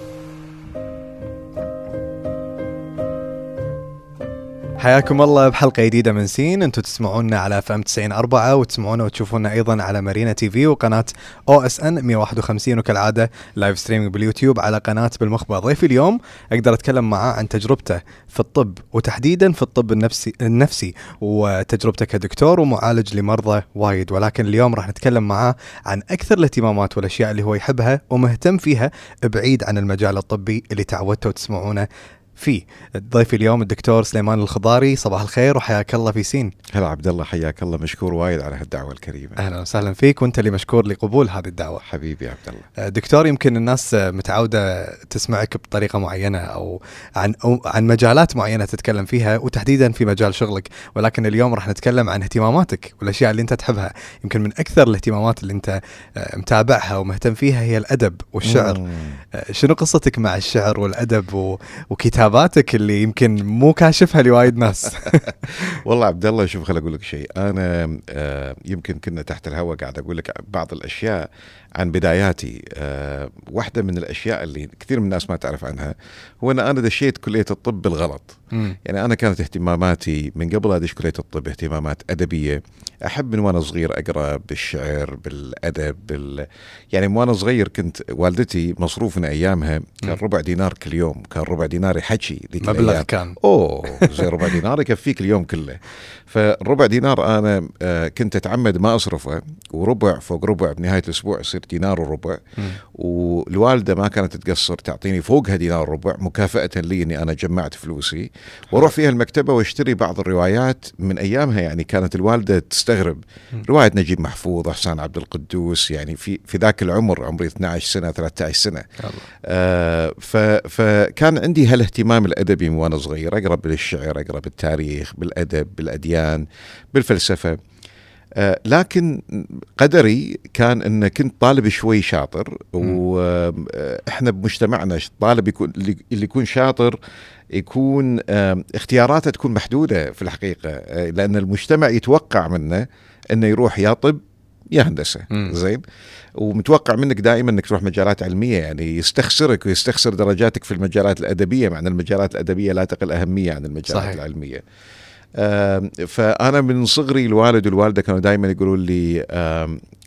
Thank you حياكم الله بحلقة جديدة من سين. أنتم تسمعونا على FM 90 4 وتسمعونا وتشوفونا أيضا على مارينا TV وقناة OSN 151 وكالعادة live streaming باليوتيوب على قناة بالمخبر ضيفي اليوم أقدر أتكلم معاه عن تجربته في الطب وتحديدا في الطب النفسي النفسي وتجربته كدكتور ومعالج لمرضى وايد. ولكن اليوم راح نتكلم معاه عن أكثر الاهتمامات والأشياء اللي هو يحبها ومهتم فيها بعيد عن المجال الطبي اللي تعودتوا تسمعونه فيه ضيفي اليوم الدكتور سليمان الخضاري. صباح الخير وحياك الله في سين. هلا عبد الله حياك الله. مشكور وايد على هالدعوة الكريمة. أهلا وسهلا فيك وأنت اللي مشكور لقبول هذه الدعوة. حبيبي يا عبد الله. دكتور يمكن الناس متعودة تسمعك بطريقة معينة أو عن أو عن مجالات معينة تتكلم فيها وتحديدا في مجال شغلك ولكن اليوم راح نتكلم عن اهتماماتك والأشياء اللي أنت تحبها. يمكن من أكثر الاهتمامات اللي أنت متابعها ومهتم فيها هي الأدب والشعر. مم. شنو قصتك مع الشعر والأدب و... وكتاباتك اللي يمكن مو كاشفها لوايد ناس. والله عبد الله شوف خل أقول لك شيء. أنا آه يمكن كنا تحت الهواء قاعد أقول لك بعض الأشياء عن بداياتي. آه واحدة من الأشياء اللي كثير من الناس ما تعرف عنها هو أن أنا دشيت كلية الطب بالغلط. م. يعني أنا كانت اهتماماتي من قبل أدش كلية الطب اهتمامات أدبية. أحب من وأنا صغير أقرأ بالشعر بالأدب بال... يعني من وأنا صغير كنت والدتي مصروفنا أيامها كان ربع دينار كل يوم كان ربع دينار ذيك مبلغ كان. أوه زي ربع دينار يكفيك اليوم كله. فربع دينار أنا آه كنت أتعمد ما أصرفه وربع فوق ربع بنهاية الأسبوع يصير دينار وربع والوالدة ما كانت تقصر تعطيني فوقها دينار وربع مكافأة لي إني أنا جمعت فلوسي وأروح فيها المكتبة وأشتري بعض الروايات من أيامها يعني كانت الوالدة تستغرب رواية نجيب محفوظ أحسان عبد القدوس يعني في في ذاك العمر عمري 12 سنة 13 سنة. آه فكان عندي هالاهتمام الأدبي من وأنا صغير أقرأ بالشعر أقرأ بالتاريخ بالأدب بالأديان بالفلسفة. لكن قدري كان إن كنت طالب شوي شاطر وإحنا بمجتمعنا طالب يكون اللي يكون شاطر يكون اختياراته تكون محدودة في الحقيقة لأن المجتمع يتوقع منه إنه يروح يا طب يا هندسة. زين؟ ومتوقع منك دائما إنك تروح مجالات علمية يعني يستخسرك ويستخسر درجاتك في المجالات الأدبية مع إن المجالات الأدبية لا تقل أهمية عن المجالات صحيح. العلمية. فأنا من صغري الوالد والوالدة كانوا دائما يقولوا لي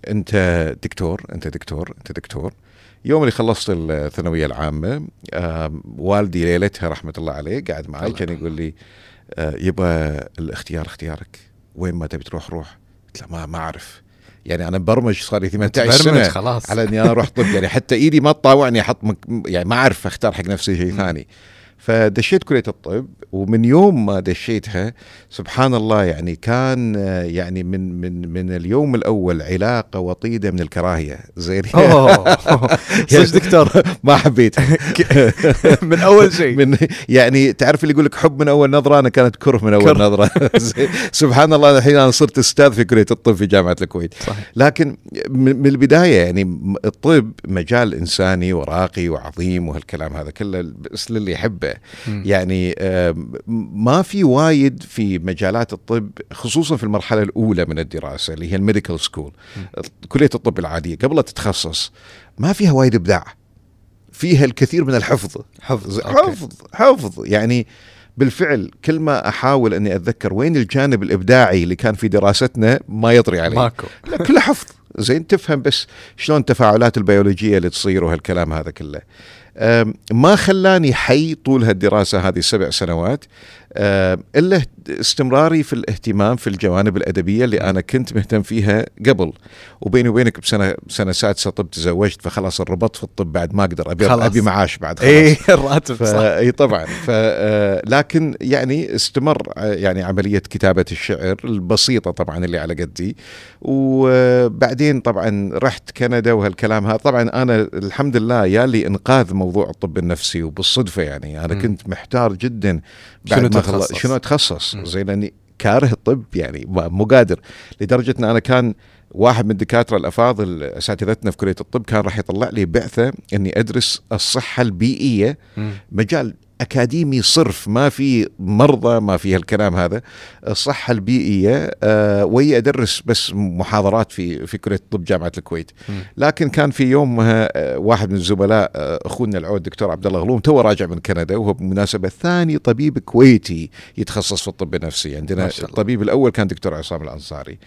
أنت دكتور أنت دكتور أنت دكتور. يوم اللي خلصت الثانوية العامة والدي ليلتها رحمة الله عليه قاعد معي كان يقول لي يبا الاختيار اختيارك. وين ما تبي تروح روح. قلت له ما ما أعرف. يعني أنا مبرمج صار لي 18 سنة. خلاص. على إني أنا أروح طب. يعني حتى إيدي ما تطاوعني أحط يعني ما أعرف أختار حق نفسي شيء ثاني. فدشيت كلية الطب ومن يوم ما دشيتها سبحان الله يعني كان يعني من من من اليوم الأول علاقة وطيدة من الكراهية. زين. صدق دكتور. ما حبيت. من أول شيء. من يعني تعرف اللي يقول لك حب من أول نظرة؟ أنا كانت كره من أول نظرة. سبحان الله الحين أنا صرت أستاذ في كلية الطب في جامعة الكويت. صحيح. لكن من البداية يعني الطب مجال إنساني وراقي وعظيم وهالكلام هذا كله بس للي يحبه. يعني ما في وايد في مجالات الطب خصوصا في المرحلة الأولى من الدراسة اللي هي ال medical school كلية الطب العادية. قبل لا تتخصص ما فيها وايد إبداع. فيها الكثير من الحفظ. حفظ حفظ حفظ. يعني بالفعل كل ما أحاول أني أتذكر وين الجانب الإبداعي اللي كان في دراستنا ما يطري عليه. ماكو. لا كله حفظ. زين تفهم بس شلون التفاعلات البيولوجية اللي تصير وهالكلام هذا كله. ما خلاني حي طول هالدراسة هذه السبع سنوات؟ إلا استمراري في الاهتمام في الجوانب الأدبية اللي أنا كنت مهتم فيها قبل. وبيني وبينك بسنة سنة سادسة طب تزوجت فخلاص الربط في الطب بعد ما أقدر أبي, خلاص. أبي معاش بعد خلاص. إيه الراتب ف... صح. إي طبعا. ف... لكن يعني استمر يعني عملية كتابة الشعر البسيطة طبعا اللي على قدي. وبعدين طبعا رحت كندا وهالكلام هذا. طبعا أنا الحمد لله يا لي إنقاذ موضوع الطب النفسي وبالصدفة يعني. أنا م. كنت محتار جدا ما خلص شنو أتخصص؟ زين لأني كاره الطب يعني مو قادر لدرجة إن أنا كان واحد من الدكاتره الأفاضل أساتذتنا في كلية الطب كان راح يطلع لي بعثة إني أدرس الصحة البيئية. مجال أكاديمي صرف ما في مرضى ما في هالكلام هذا الصحة البيئية آه، وهي أدرس بس محاضرات في في كلية الطب جامعة الكويت. لكن كان في يوم آه، واحد من الزملاء آه، أخونا العود الدكتور عبد الله غلوم تو راجع من كندا وهو بالمناسبه ثاني طبيب كويتي يتخصص في الطب النفسي. عندنا الطبيب الأول كان دكتور عصام الأنصاري.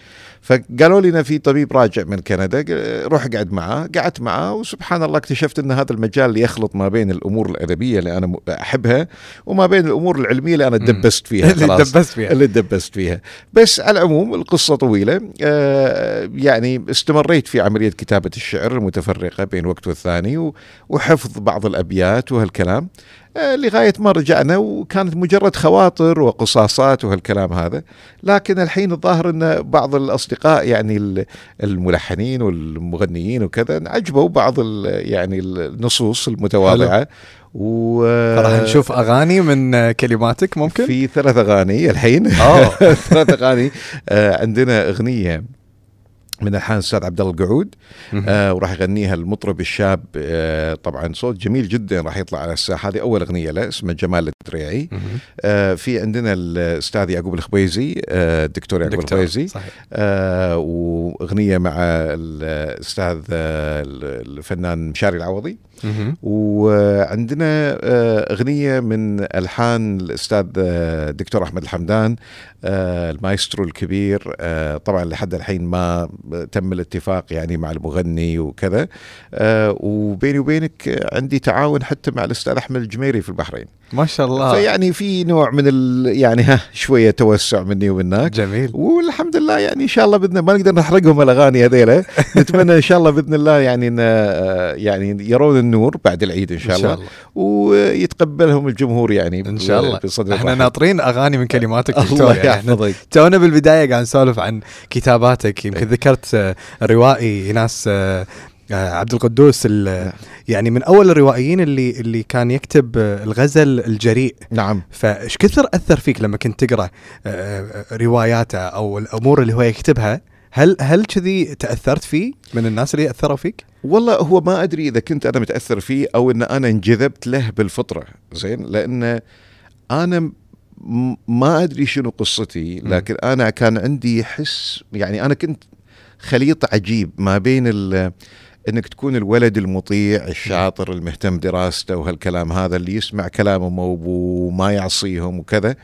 فقالوا لنا في طبيب راجع من كندا روح اقعد معاه. قعدت معاه وسبحان الله اكتشفت إن هذا المجال اللي يخلط ما بين الأمور الأدبية اللي أنا احبها وما بين الأمور العلمية اللي أنا دبست فيها اللي دبست فيها. اللي دبست فيها. بس على العموم القصة طويلة. آه يعني استمريت في عملية كتابة الشعر المتفرقة بين وقت والثاني وحفظ بعض الأبيات وهالكلام. آه، لغاية ما رجعنا وكانت مجرد خواطر وقصاصات وهالكلام هذا. لكن الحين الظاهر أن بعض الأصدقاء يعني الملحنين والمغنيين وكذا عجبوا بعض يعني النصوص المتواضعة. و راح نشوف أغاني من كلماتك ممكن؟ في ثلاث أغاني الحين. ثلاث أغاني. آه، عندنا أغنية من ألحان الأستاذ عبد الله القعود. آه وراح يغنيها المطرب الشاب. آه طبعا صوت جميل جدا راح يطلع على الساحة. هذه أول أغنية له اسمها جمال الدريعي. آه في عندنا الأستاذ يعقوب الخبيزي آه الدكتور يعقوب الخبيزي. آه وأغنية مع الأستاذ آه الفنان مشاري العوضي. وعندنا آه، أغنية من ألحان الأستاذ آه، أحمد الحمدان آه، المايسترو الكبير طبعا لحد الحين ما تم الاتفاق يعني مع المغني وكذا. وبيني وبينك عندي تعاون حتى مع الأستاذ أحمد الجميري في البحرين. ما شاء الله. فيعني في نوع من ال يعني ها شوية توسع مني ومنك. جميل. والحمد لله يعني إن شاء الله بإذن ما نقدر نحرقهم الأغاني هذيلا. نتمنى إن شاء الله بإذن الله يعني يعني يرون النور بعد العيد إن شاء, إن شاء الله. ويتقبلهم الجمهور يعني إن شاء الله. بصدر إحنا ناطرين أغاني من كلماتك الله يعني يحفظك. تونا بالبداية قاعد نسولف عن كتاباتك. يمكن إيه. ذكرت آه، روائي ناس آه، آه، عبد القدوس نعم. يعني من أول الروائيين اللي اللي كان يكتب الغزل الجريء. نعم. فإيش كثر أثر فيك لما كنت تقرأ رواياته أو الأمور اللي هو يكتبها؟ هل هل كذي تأثرت فيه من الناس اللي أثروا فيك؟ والله هو ما أدري إذا كنت أنا متأثر فيه أو إن أنا انجذبت له بالفطرة زين؟ لأن أنا ما أدري شنو قصتي لكن أنا كان عندي حس يعني أنا كنت خليط عجيب ما بين إنك تكون الولد المطيع الشاطر المهتم دراسته وهالكلام هذا اللي يسمع كلام امه وما يعصيهم وكذا.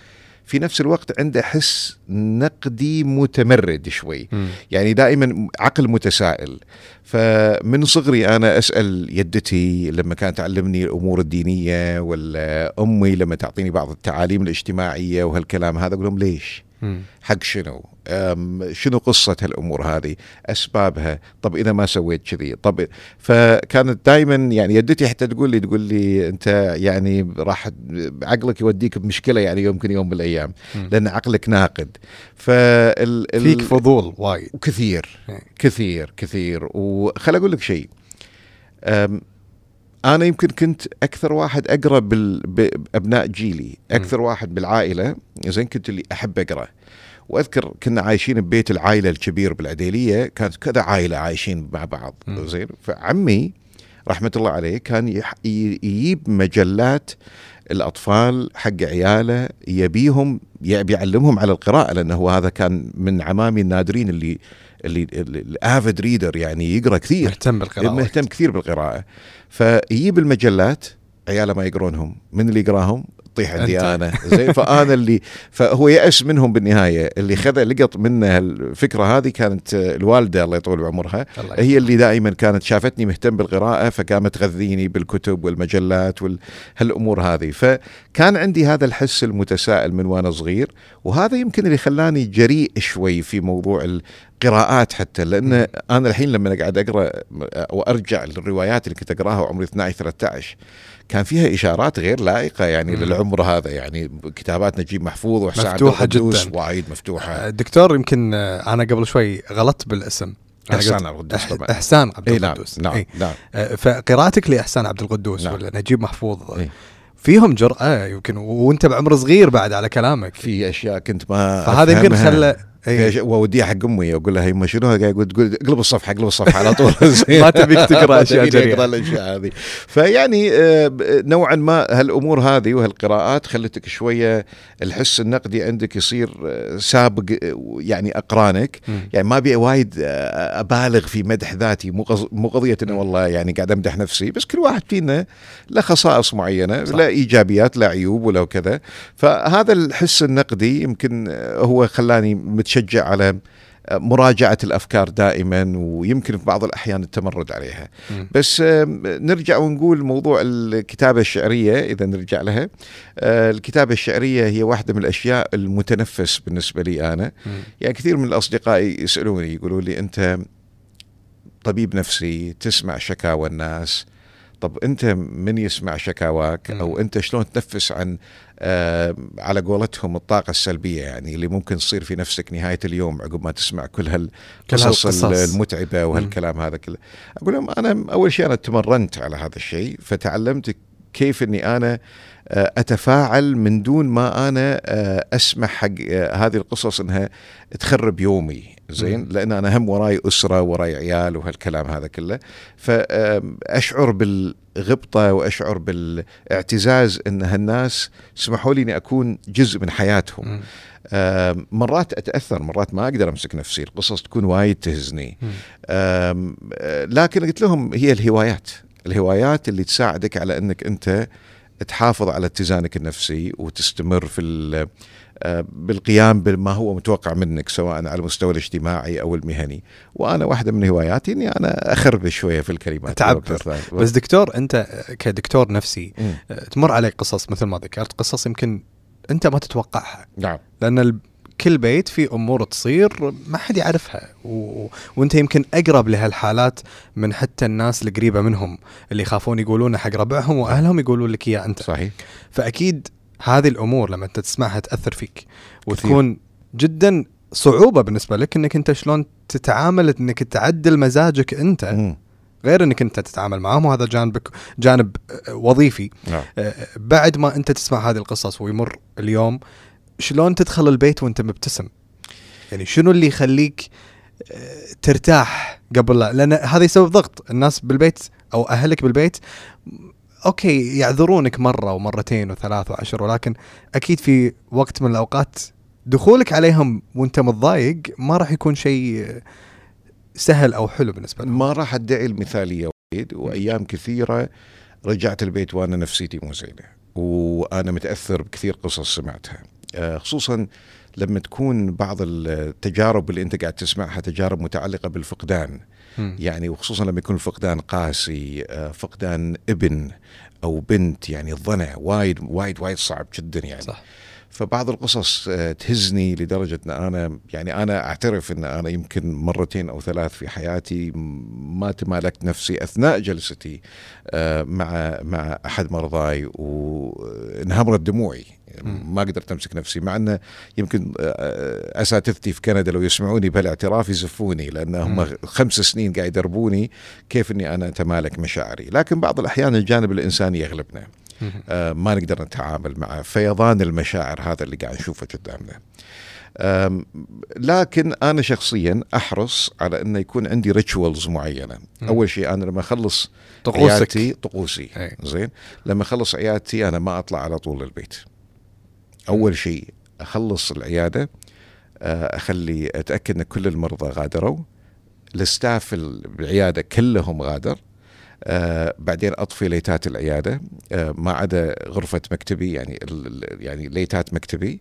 في نفس الوقت عنده حس نقدي متمرد شوي م. يعني دائما عقل متسائل فمن صغري أنا أسأل يدتي لما كانت تعلمني الأمور الدينية ولا أمي لما تعطيني بعض التعاليم الاجتماعية وهالكلام هذا أقول لهم ليش؟ حق شنو؟ شنو قصة هالأمور هذه؟ أسبابها؟ طب إذا ما سويت كذي؟ طب فكانت دائما يعني يدتي حتى تقول لي تقول لي أنت يعني راح عقلك يوديك بمشكلة يعني يمكن يوم من الأيام لأن عقلك ناقد. فال فيك فضول وايد. كثير كثير كثير. وخل أقول لك شيء. أنا يمكن كنت أكثر واحد أقرأ بأبناء جيلي أكثر م. واحد بالعائلة زين كنت اللي أحب أقرأ. وأذكر كنا عايشين ببيت العائلة الكبير بالعديلية كانت كذا عائلة عايشين مع بعض زين. فعمي رحمة الله عليه كان يجيب مجلات الأطفال حق عياله يبيهم بيعلمهم على القراءة لأنه هذا كان من عمامي النادرين اللي اللي الافيد ريدر يعني يقرأ كثير. مهتم بالقراءة مهتم كثير بالقراءة. فيجيب المجلات عياله ما يقرونهم من اللي يقراهم؟ تطيح عندي أنا. زين فأنا اللي فهو يأس منهم بالنهاية. اللي خذ لقط منه الفكرة هذه كانت الوالدة الله يطول بعمرها. الله هي اللي دائما كانت شافتني مهتم بالقراءة فقامت تغذيني بالكتب والمجلات وهالامور هذه. فكان عندي هذا الحس المتسائل من وأنا صغير وهذا يمكن اللي خلاني جريء شوي في موضوع قراءات حتى لأن أنا الحين لما قاعد أقرأ وارجع للروايات اللي كنت أقرأها وعمري 12 13 كان فيها إشارات غير لائقة يعني مم. للعمر هذا يعني كتابات نجيب محفوظ وحسام مفتوحة جدا. وايد مفتوحة. آه، دكتور يمكن آه، أنا قبل شوي غلطت بالاسم. إحسان عبد القدوس طبعا. إحسان عبد نعم، القدوس. نعم نعم, نعم. فقراءتك لإحسان عبد القدوس نعم. ولا نجيب محفوظ؟ إيه؟ فيهم جرأة يمكن وأنت بعمر صغير بعد على كلامك. في أشياء كنت ما فهذا يمكن خلى فيش- واوديها حق أمي أقول لها يما شنو؟ قاعد تقول اقلب الصفحة اقلب الصفحة على طول ما تبيك تبيني جريئة. اقرا الأشياء هذه فيعني آه، نوعا ما هالأمور هذه وهالقراءات خلتك شوية الحس النقدي عندك يصير آه، سابق آه، يعني أقرانك. يعني ما أبي وايد أبالغ في مدح ذاتي مو قضية إنه والله يعني قاعد أمدح نفسي بس كل واحد فينا له خصائص معينة صح. لا إيجابيات لا عيوب ولا كذا فهذا الحس النقدي يمكن هو خلاني متشجع على آه، مراجعة الأفكار دائما ويمكن في بعض الأحيان التمرد عليها مم. بس آم، نرجع ونقول موضوع الكتابة الشعرية إذا نرجع لها آه، الكتابة الشعرية هي واحدة من الأشياء المتنفس بالنسبة لي أنا مم. يعني كثير من الأصدقاء يسألوني يقولوا لي أنت طبيب نفسي تسمع شكاوى الناس طب أنت من يسمع شكاواك. أو أنت شلون تنفس عن آه على قولتهم الطاقة السلبية يعني اللي ممكن تصير في نفسك نهاية اليوم عقب ما تسمع كل هال كل القصص هالقصص. المتعبة وهالكلام هذا كله أقول لهم أنا أول شيء أنا تمرنت على هذا الشيء فتعلمت كيف إني أنا آه، أتفاعل من دون ما أنا آه، أسمح حق آه، هذه القصص إنها تخرب يومي زين. لأن أنا هم وراي أسرة وراي عيال وهالكلام هذا كله. فاشعر بالغبطة وأشعر بالاعتزاز إن هالناس سمحوا لي إني أكون جزء من حياتهم. مرات أتأثر مرات ما أقدر أمسك نفسي القصص تكون وايد تهزني. آه، لكن قلت لهم هي الهوايات. الهوايات اللي تساعدك على إنك أنت تحافظ على اتزانك النفسي وتستمر في آه، بالقيام بما هو متوقع منك سواء على المستوى الاجتماعي أو المهني وأنا واحدة من هواياتي إني أنا اخربش شوية في الكلمات تعبر. بس دكتور أنت كدكتور نفسي مم. تمر عليك قصص مثل ما ذكرت قصص يمكن أنت ما تتوقعها نعم لأن ال- كل بيت في أمور تصير ما حد يعرفها و... وانت يمكن أقرب لهالحالات من حتى الناس القريبة منهم اللي يخافون يقولونها حق ربعهم وأهلهم يقولون لك إياه أنت. صحيح. فأكيد هذه الأمور لما أنت تسمعها تأثر فيك وتكون جدا صعوبة بالنسبة لك إنك أنت شلون تتعامل إنك تعدل مزاجك أنت. مم. غير إنك أنت تتعامل معهم وهذا جانبك جانب آه، وظيفي. نعم. آه، بعد ما أنت تسمع هذه القصص ويمر اليوم شلون تدخل البيت وانت مبتسم؟ يعني شنو اللي يخليك آه، ترتاح قبل لا؟ لأن هذا يسبب ضغط. الناس بالبيت أو أهلك بالبيت أوكي يعذرونك مرة ومرتين وثلاث وعشر ولكن أكيد في وقت من الأوقات دخولك عليهم وانت متضايق ما راح يكون شيء سهل أو حلو بالنسبة لهم. ما راح أدعي المثالية وايد وأيام كثيرة رجعت البيت وأنا نفسيتي مو زينة وأنا متأثر بكثير قصص سمعتها. خصوصا لما تكون بعض التجارب اللي أنت قاعد تسمعها تجارب متعلقة بالفقدان. يعني وخصوصا لما يكون الفقدان قاسي آه، فقدان ابن أو بنت يعني الضنع وايد وايد وايد صعب جدا يعني صح فبعض القصص آه، تهزني لدرجة أن أنا يعني أنا أعترف أن أنا يمكن مرتين أو ثلاث في حياتي ما تمالكت نفسي أثناء جلستي آه، مع مع أحد مرضاي وانهمرت دموعي. ما قدرت أمسك نفسي مع انه يمكن آه، أساتذتي في كندا لو يسمعوني بهالاعتراف يزفوني لأن هم. خمس سنين قاعد يدربوني كيف إني أنا أتمالك مشاعري، لكن بعض الأحيان الجانب الإنساني يغلبنا. آه، ما نقدر نتعامل مع فيضان المشاعر هذا اللي قاعد نشوفه قدامنا. لكن أنا شخصيا أحرص على إنه يكون عندي ريتشوالز معينة. مم. أول شيء أنا لما أخلص طقوسك. عيادتي طقوسي. أي. زين. لما أخلص عيادتي أنا ما أطلع على طول البيت أول شيء أخلص العيادة آه، أخلي أتأكد إن كل المرضى غادروا الستاف ال- بالعيادة كلهم غادر آه بعدين أطفي ليتات العيادة آه ما عدا غرفة مكتبي يعني يعني ليتات مكتبي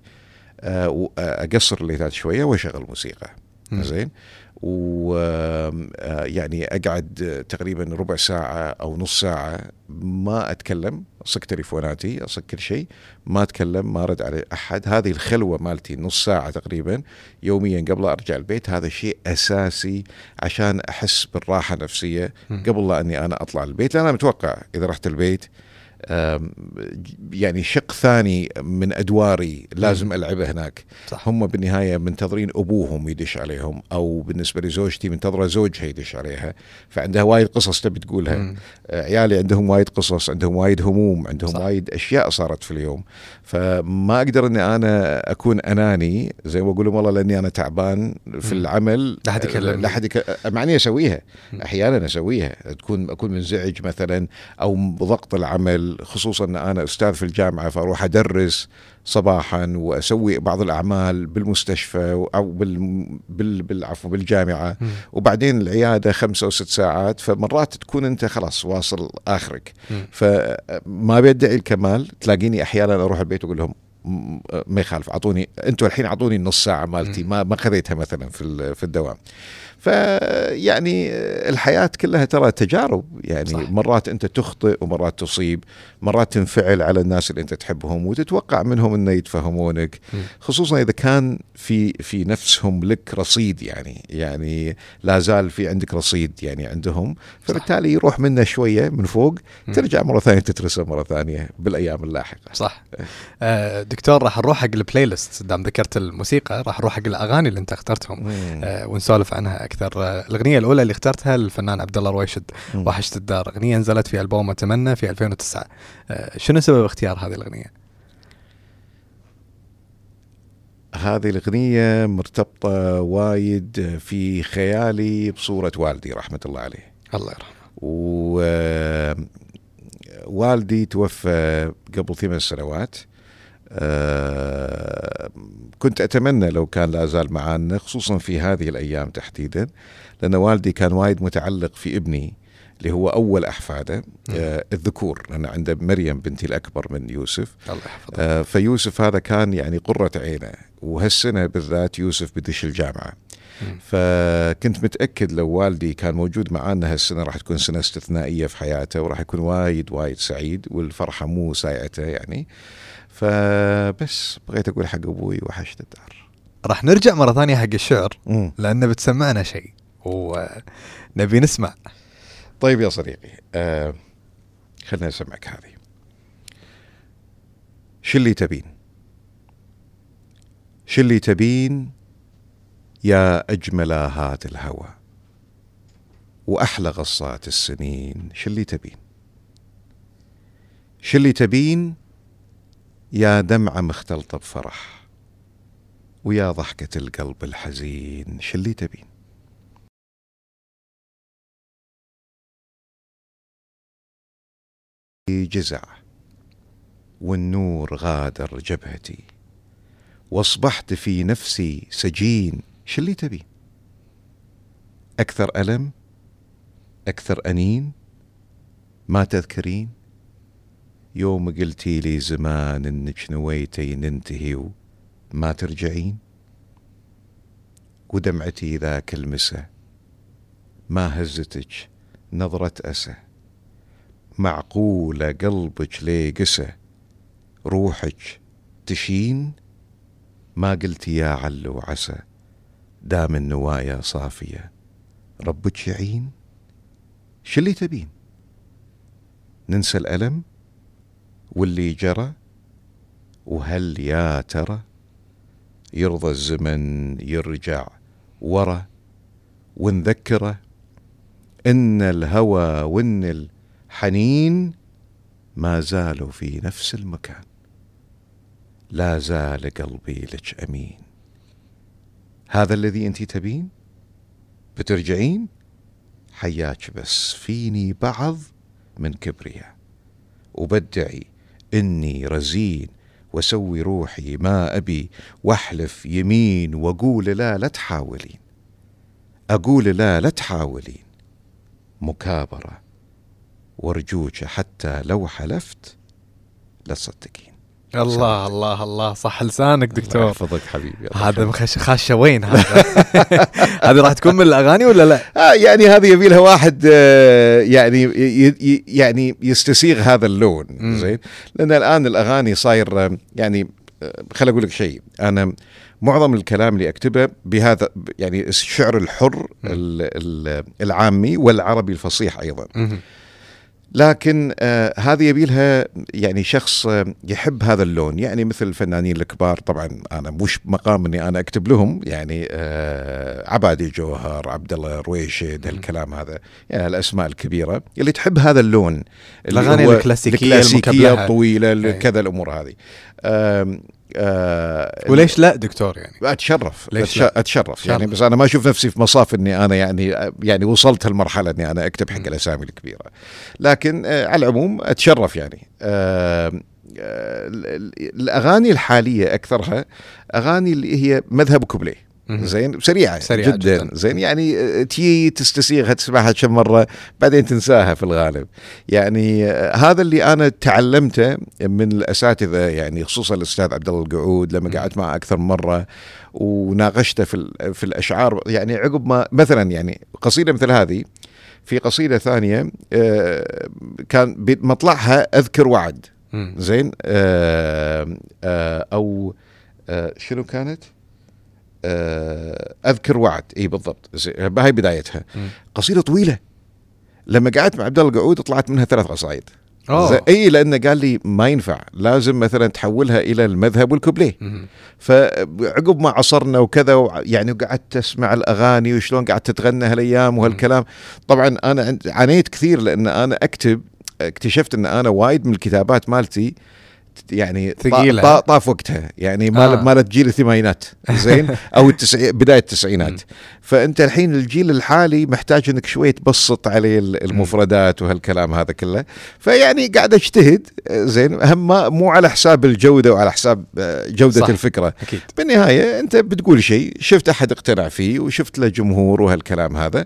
آه واقصر الليتات شوية وأشغل موسيقى. زين؟ و آه، يعني أقعد تقريبا ربع ساعة أو نص ساعة ما أتكلم أصك تليفوناتي أصك كل شيء ما أتكلم ما أرد على أحد. هذه الخلوة مالتي نص ساعة تقريبا يوميا قبل أرجع البيت هذا شيء أساسي عشان أحس بالراحة النفسية. قبل لا أني أنا أطلع البيت لأن أنا متوقع إذا رحت البيت يعني شق ثاني من أدواري لازم ألعبه هناك صح. هم بالنهاية منتظرين أبوهم يدش عليهم أو بالنسبة لزوجتي منتظرة زوجها يدش عليها فعندها وايد قصص تبي تقولها مم. آه، عيالي عندهم وايد قصص عندهم وايد هموم عندهم صح. وايد أشياء صارت في اليوم فما أقدر إني أنا أكون أناني زي ما أقول لهم والله لأني أنا تعبان في. العمل لا أحد يكلمني. لا أحد يك... مع اني اسويها. أحيانا أسويها تكون أكون منزعج مثلا أو بضغط العمل خصوصا أن أنا أستاذ في الجامعة فأروح أدرس صباحا وأسوي بعض الأعمال بالمستشفى أو بال... بال... بالعفو بالجامعة. وبعدين العيادة خمسة أو ست ساعات فمرات تكون أنت خلاص واصل آخرك. فما بيدعي الكمال تلاقيني أحيانا أروح البيت وأقول لهم ما يخالف اعطوني أنتم الحين أعطوني النص ساعة مالتي. ما ما خذيتها مثلا في في الدوام فيعني الحياة كلها ترى تجارب يعني صح. صح. مرات أنت تخطئ ومرات تصيب مرات تنفعل على الناس اللي أنت تحبهم وتتوقع منهم إنه يتفهمونك مم. خصوصا إذا كان في في نفسهم لك رصيد يعني يعني لا زال في عندك رصيد يعني عندهم فبالتالي يروح منه شوية من فوق. ترجع مرة ثانية تترسم مرة ثانية بالأيام اللاحقة صح آه، دكتور راح نروح حق البلاي ليست دام ذكرت الموسيقى راح نروح حق الأغاني اللي أنت اخترتهم. آه، ونسولف عنها أكثر آه، الأغنية الأولى اللي اخترتها الفنان عبد الله رويشد. وحشت الدار أغنية نزلت في ألبوم أتمنى في 2009 آه، شنو سبب اختيار هذه الأغنية؟ هذه الأغنية مرتبطة وايد في خيالي بصورة والدي رحمة الله عليه. الله يرحمه. ووالدي توفى قبل ثمان سنوات. آه، كنت أتمنى لو كان لا زال معانا خصوصا في هذه الأيام تحديدا لأن والدي كان وايد متعلق في ابني اللي هو أول أحفاده آه، الذكور. لأن عنده مريم بنتي الأكبر من يوسف. الله يحفظه. آه، فيوسف هذا كان يعني قرة عينه وهالسنة بالذات يوسف بدش الجامعة. فكنت متأكد لو والدي كان موجود معانا هالسنة راح تكون سنة استثنائية في حياته وراح يكون وايد وايد سعيد والفرحة مو سايعته يعني. فبس بغيت أقول حق أبوي وحشت الدار. راح نرجع مرة ثانية حق الشعر. لأنه بتسمعنا شيء ونبي نسمع. طيب يا صديقي آه خلنا أسمعك هذه. شو اللي تبين؟ شو اللي تبين؟ يا أجمل آهات الهوى وأحلى غصات السنين شو اللي تبين؟ شو اللي تبين؟ يا دمعة مختلطة بفرح ويا ضحكة القلب الحزين شو اللي تبين؟ جزع والنور غادر جبهتي وأصبحت في نفسي سجين شو اللي تبي أكثر ألم أكثر أنين ما تذكرين؟ يوم قلتي لي زمان إنك نويتي ننتهي وما ترجعين؟ ودمعتي ذاك المسا ما هزتك؟ نظرة أسى. معقولة قلبك ليه قسى؟ روحك تشين؟ ما قلتي يا عل وعسى دام النوايا صافية ربك يعين؟ شو اللي تبين؟ ننسى الألم؟ واللي جرى؟ وهل يا ترى يرضى الزمن يرجع ورا ونذكره إن الهوى وإن الحنين ما زالوا في نفس المكان. لا زال قلبي لك أمين. هذا الذي أنت تبين؟ بترجعين؟ حياك بس فيني بعض من كبرياء. وبدعي إني رزين واسوي روحي ما أبي واحلف يمين واقول لا لا تحاولين. أقول لا لا تحاولين. مكابرة وارجوك حتى لو حلفت لا تصدقين. الله الله. الله صح لسانك الله دكتور. يحفظك حبيبي. هذا. مخش خاشه وين هذا؟ هذه راح تكون من الأغاني ولا لا؟ آه يعني هذه يبي لها واحد آه يعني ي ي يعني يستسيغ هذا اللون. زين؟ لأن الآن الأغاني صاير آه، يعني آه، خل أقول لك شيء. أنا معظم الكلام اللي أكتبه بهذا يعني الشعر الحر ال- ال- العامي والعربي الفصيح أيضا. لكن آه هذه يبي لها يعني شخص آه يحب هذا اللون. يعني مثل الفنانين الكبار طبعا أنا مش مقام إني أنا أكتب لهم. يعني آه عبادي جوهر عبد الله رويشد هالكلام هذا. يعني الأسماء الكبيرة. اللي تحب هذا اللون الكلاسيكية الكلاسيكية المكبلهة. الطويلة. كذا الأمور هذه. آه وليش لا دكتور يعني أتشرف ليش أتش- لا؟ أتشرف يعني. بس أنا ما أشوف نفسي في مصاف إني أنا يعني يعني وصلت هالمرحلة إني أنا أكتب حق الأسامي الكبيرة لكن آه على العموم أتشرف يعني آه آه ال- ال- الأغاني الحالية أكثرها أغاني اللي هي مذهب كوبليه. زين سريعة سريعة جدا, جداً. زين يعني آه، تي تستسيغها تسمعها كم مرة بعدين تنساها في الغالب يعني آه، هذا اللي أنا تعلمته من الأساتذة يعني خصوصا الأستاذ عبد الله القعود لما. قعدت معه أكثر مرة وناقشته في في الأشعار يعني عقب ما مثلا يعني قصيدة مثل هذه في قصيدة ثانية آه، كان بمطلعها أذكر وعد. زين أو شنو كانت؟ آه، أذكر وعد. اي بالضبط. هاي بدايتها. قصيدة طويلة. لما قعدت مع عبد الله القعود طلعت منها ثلاث قصائد أوه. زين، اي لأنه قال لي ما ينفع. لازم مثلا تحولها إلى المذهب والكوبليه. فعقب ما عصرنا وكذا وع- يعني قعدت أسمع الأغاني وشلون قعدت تتغنى هالأيام وهالكلام. طبعا أنا عانيت كثير لأن أنا أكتب اكتشفت أن أنا وايد من الكتابات مالتي يعني ثقيلة. طا- طاف وقتها. يعني مال آه. مالت جيل الثمانينات. زين؟ أو التسعي بداية التسعينات. فأنت الحين الجيل الحالي محتاج إنك شوي تبسط عليه ال- المفردات وهالكلام هذا كله. فيعني قاعد أجتهد. زين؟ هم ما مو على حساب الجودة وعلى حساب آه، جودة صح. الفكرة. أكيد. بالنهاية أنت بتقول شيء شفت أحد اقتنع فيه وشفت له جمهور وهالكلام هذا.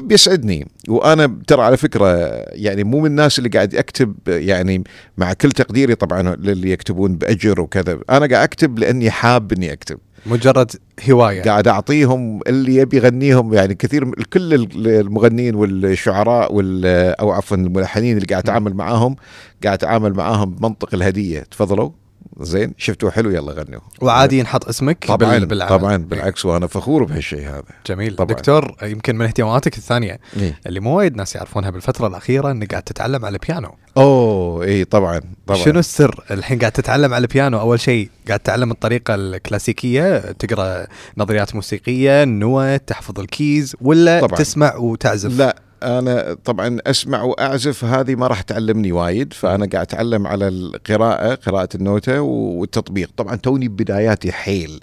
بيسعدني. وأنا ترى على فكرة يعني مو من الناس اللي قاعد اكتب يعني مع كل تقديري طبعا للي يكتبون بأجر وكذا أنا قاعد أكتب لأني حاب إني أكتب. مجرد هواية. قاعد أعطيهم اللي يبي يغنيهم يعني كثير كل المغنيين والشعراء وال أو عفوا الملحنين اللي قاعد أتعامل معاهم قاعد أتعامل معاهم بمنطق الهدية. تفضلوا. زين شفتوا حلو يلا غنوا وعادي ينحط اسمك طبعا بال- بالعمل. طبعا بالعكس وأنا فخور بهالشيء هذا. جميل. طبعاً. دكتور يمكن من اهتماماتك الثانية إيه؟ اللي مو وايد ناس يعرفونها بالفترة الأخيرة إنك قاعد تتعلم على البيانو أوه اي طبعا طبعا. شنو السر؟ الحين قاعد تتعلم على البيانو أول شيء قاعد تتعلم الطريقة الكلاسيكية تقرأ نظريات موسيقية النوت تحفظ ال keys ولا طبعاً. تسمع وتعزف؟ لا أنا طبعا أسمع وأعزف هذه ما راح تعلمني وايد فأنا قاعد أتعلم على القراءة قراءة النوتة والتطبيق طبعا توني بداياتي حيل.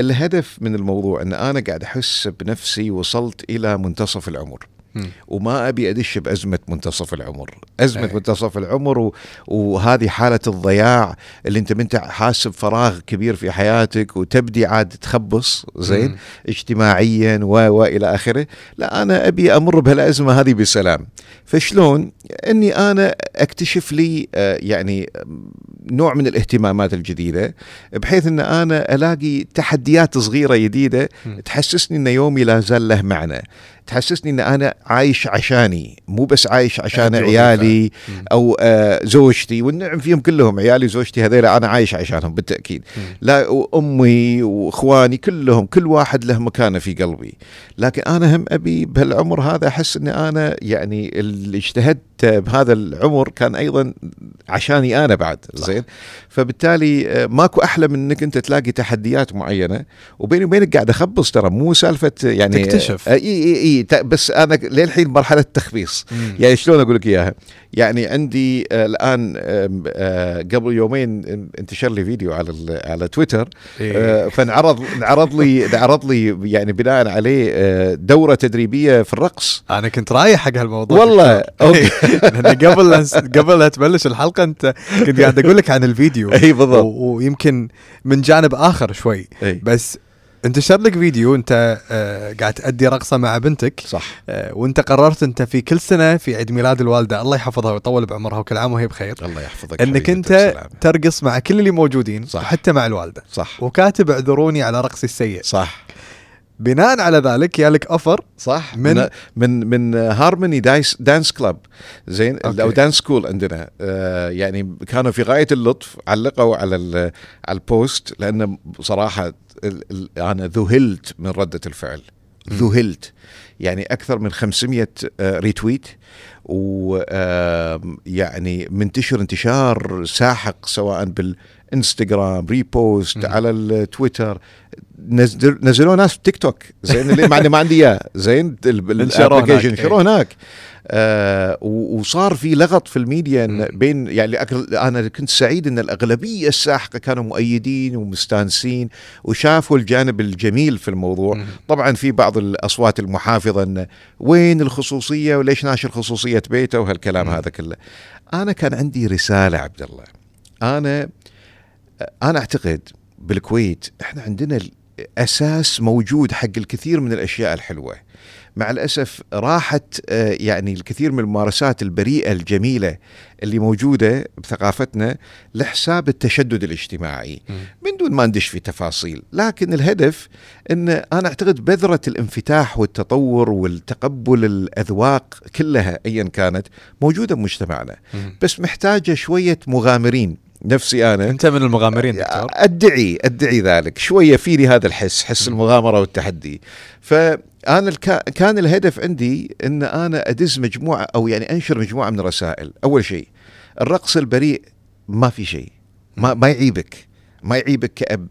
الهدف من الموضوع إن أنا قاعد أحس بنفسي وصلت إلى منتصف العمر. وما أبي أدش بأزمة منتصف العمر، أزمة أي. منتصف العمر و... وهذه حالة الضياع اللي أنت أنت حاسب فراغ كبير في حياتك وتبدي عاد تخبص زين مم. اجتماعيا و والى آخره، لا أنا أبي أمر بهالأزمة هذه بسلام. فشلون؟ إني أنا أكتشف لي آه، يعني نوع من الاهتمامات الجديدة بحيث إن أنا ألاقي تحديات صغيرة جديدة. تحسسني إن يومي لا زال له معنى. تحسسني إن أنا عايش عشاني مو بس عايش عشان عيالي. أو آه زوجتي والنعم فيهم كلهم عيالي زوجتي هذول أنا عايش عشانهم بالتأكيد. لا وأمي وإخواني كلهم كل واحد له مكانة في قلبي لكن أنا هم أبي بهالعمر هذا أحس اني أنا يعني اللي اجتهدت بهذا العمر كان أيضا عشاني أنا بعد. زين فبالتالي آه، ماكو أحلى من إنك أنت تلاقي تحديات معينة وبيني وبينك قاعد أخبص ترى مو سالفة يعني تكتشف. آه، إي إي اي بس أنا للحين مرحلة تخبيص. يعني شلون أقول لك إياها؟ يعني عندي آه، الآن آه، قبل يومين انتشر لي فيديو على على تويتر إيه. آه، فانعرض انعرض لي انعرض لي يعني بناء عليه دورة تدريبية في الرقص أنا كنت رايح حق هالموضوع والله،. okay. لأن قبل قبل لا تبلش الحلقة أنت كنت قاعد أقول لك عن الفيديو اي بالضبط ويمكن من جانب آخر شوي اي بس انتشر لك فيديو انت آه قاعد تأدي رقصة مع بنتك. صح. آه وانت قررت انت في كل سنة في عيد ميلاد الوالدة الله يحفظها ويطول بعمرها وكل عام وهي بخير الله يحفظك انك انت. ترقص مع كل اللي موجودين صح. حتى مع الوالدة. صح. وكاتب اعذروني على رقصي السيء. صح. بناء على ذلك يالك offer صح من- من من هارموني دايس dance club زين. أو dance school عندنا. آه يعني كانوا في غاية اللطف علقوا على على ال post لأن بصراحة أنا ذهلت من ردة الفعل. ذهلت. يعني أكثر من 500 آه، retweet ويعني منتشر انتشار ساحق سواء بالإنستغرام repost. على التويتر نزل نزلوه ناس تيك توك زين اللي مع إني ما عندي إياه زين ال application. نشروه هناك آه وصار في لغط في الميديا. بين يعني أنا كنت سعيد إن الأغلبية الساحقة كانوا مؤيدين ومستانسين وشافوا الجانب الجميل في الموضوع. طبعا في بعض الأصوات المحافظة انه وين الخصوصية وليش ناشر خصوصية بيته وهالكلام. هذا كله أنا كان عندي رسالة عبد الله أنا أنا أعتقد بالكويت إحنا عندنا الأساس موجود حق الكثير من الأشياء الحلوة مع الأسف راحت آه، يعني الكثير من الممارسات البريئة الجميلة اللي موجودة بثقافتنا لحساب التشدد الاجتماعي. من دون ما ندش في تفاصيل لكن الهدف إن أنا أعتقد بذرة الانفتاح والتطور والتقبل الأذواق كلها ايا كانت موجودة بمجتمعنا. بس محتاجة شوية مغامرين. نفسي أنا. أنت من المغامرين دكتور. أدعي أدعي ذلك. شوية فيني هذا الحس حس. المغامرة والتحدي. فانا الكا كان الهدف عندي إن أنا أدز مجموعة أو يعني أنشر مجموعة من الرسائل. أول شيء الرقص البريء ما في شيء. ما ما يعيبك. ما يعيبك كأب.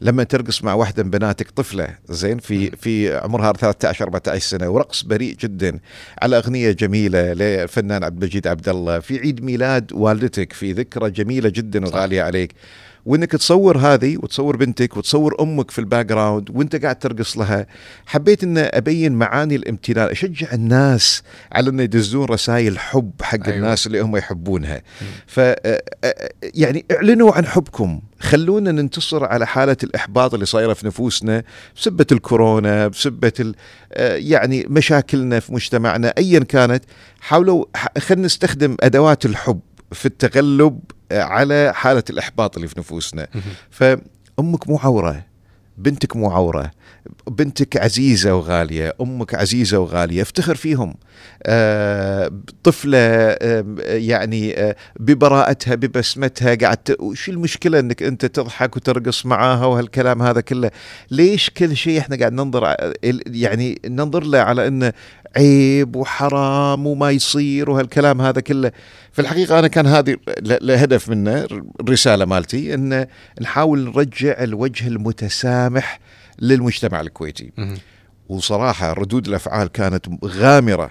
لما ترقص مع واحدة من بناتك طفلة زين في في عمرها 13 14 سنة ورقص بريء جدا على أغنية جميلة للفنان عبد المجيد عبد الله في عيد ميلاد والدتك في ذكرى جميلة جدا وغالية عليك. وإنك تصور هذه وتصور بنتك وتصور أمك في ال background وإنت قاعد ترقص لها حبيت إن أبين معاني الامتنان أشجع الناس على إن يدزون رسائل حب حق أيوة. الناس اللي هم يحبونها ف يعني اعلنوا عن حبكم خلونا ننتصر على حالة الإحباط اللي صايرة في نفوسنا بسبة الكورونا ال- آه، يعني مشاكلنا في مجتمعنا ايا كانت حاولوا خلينا نستخدم أدوات الحب في التغلب على حالة الإحباط اللي في نفوسنا. فأمك مو عورة بنتك مو عورة بنتك عزيزة وغالية أمك عزيزة وغالية افتخر فيهم. آه طفلة يعني آه ببراءتها ببسمتها قاعد وش المشكلة إنك أنت تضحك وترقص معاها وهالكلام هذا كله؟ ليش كل شيء إحنا قاعد ننظر يعني ننظر له على إنه عيب وحرام وما يصير وهالكلام هذا كله؟ في الحقيقة أنا كان هذه الهدف منه الرساله مالتي ان نحاول نرجع الوجه المتسامح للمجتمع الكويتي. وصراحة ردود الأفعال كانت غامرة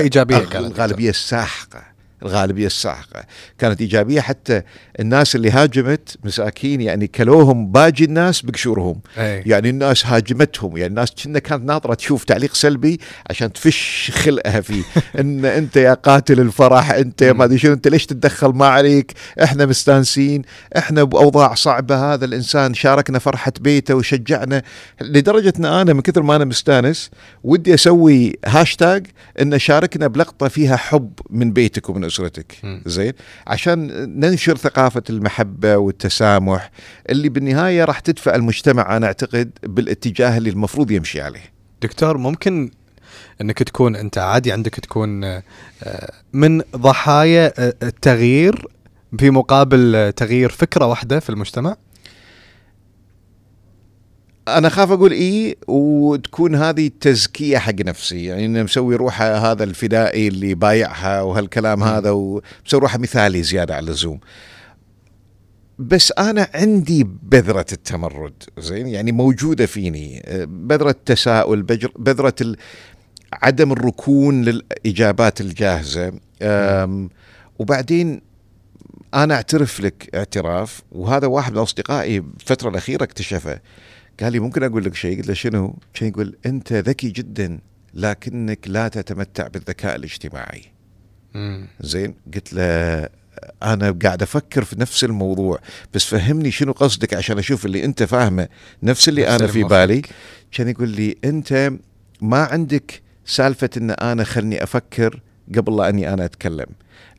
إيجابية أغ- كانت. الغالبية الساحقه الغالبية الساحقة. كانت إيجابية حتى الناس اللي هاجمت مساكين يعني كلوهم باجي الناس بقشورهم. أي. يعني الناس هاجمتهم. يعني الناس كنا كانت ناطرة تشوف تعليق سلبي عشان تفش خلقها فيه. إن أنت يا قاتل الفرح أنت يا ما أدري شنو أنت ليش تتدخل؟ ما عليك. إحنا مستانسين. إحنا بأوضاع صعبة. هذا الإنسان شاركنا فرحة بيته وشجعنا. لدرجة إن أنا من كثر ما أنا مستانس ودي أسوي هاشتاج إن شاركنا بلقطة فيها حب من بيتك ومن أسرتك. زين؟ عشان ننشر ثقافة المحبة والتسامح اللي بالنهاية راح تدفع المجتمع أنا أعتقد بالاتجاه اللي المفروض يمشي عليه. دكتور ممكن إنك تكون أنت عادي عندك تكون آه، من ضحايا آه، التغيير في مقابل تغيير فكرة واحدة في المجتمع؟ أنا خاف أقول إي وتكون هذه تزكيه حق نفسي. يعني انه مسوي روحه هذا الفدائي اللي بايعها وهالكلام. هذا ومسوي روحه مثالي زيادة على اللزوم. بس أنا عندي بذرة التمرد زين؟ يعني موجودة فيني. آه، بذرة التساؤل بذرة عدم الركون للإجابات الجاهزة. وبعدين أنا أعترف لك اعتراف وهذا واحد من أصدقائي الفترة الأخيرة اكتشفه. قال لي ممكن أقول لك شيء قلت له شنو؟ كان يقول أنت ذكي جدا لكنك لا تتمتع بالذكاء الاجتماعي مم. زين قلت له أنا قاعد أفكر في نفس الموضوع بس فهمني شنو قصدك عشان أشوف اللي أنت فاهمه نفس اللي نفس أنا في. بالي كان يقول لي أنت ما عندك سالفة إن أنا خلني أفكر قبل لا أني أنا أتكلم.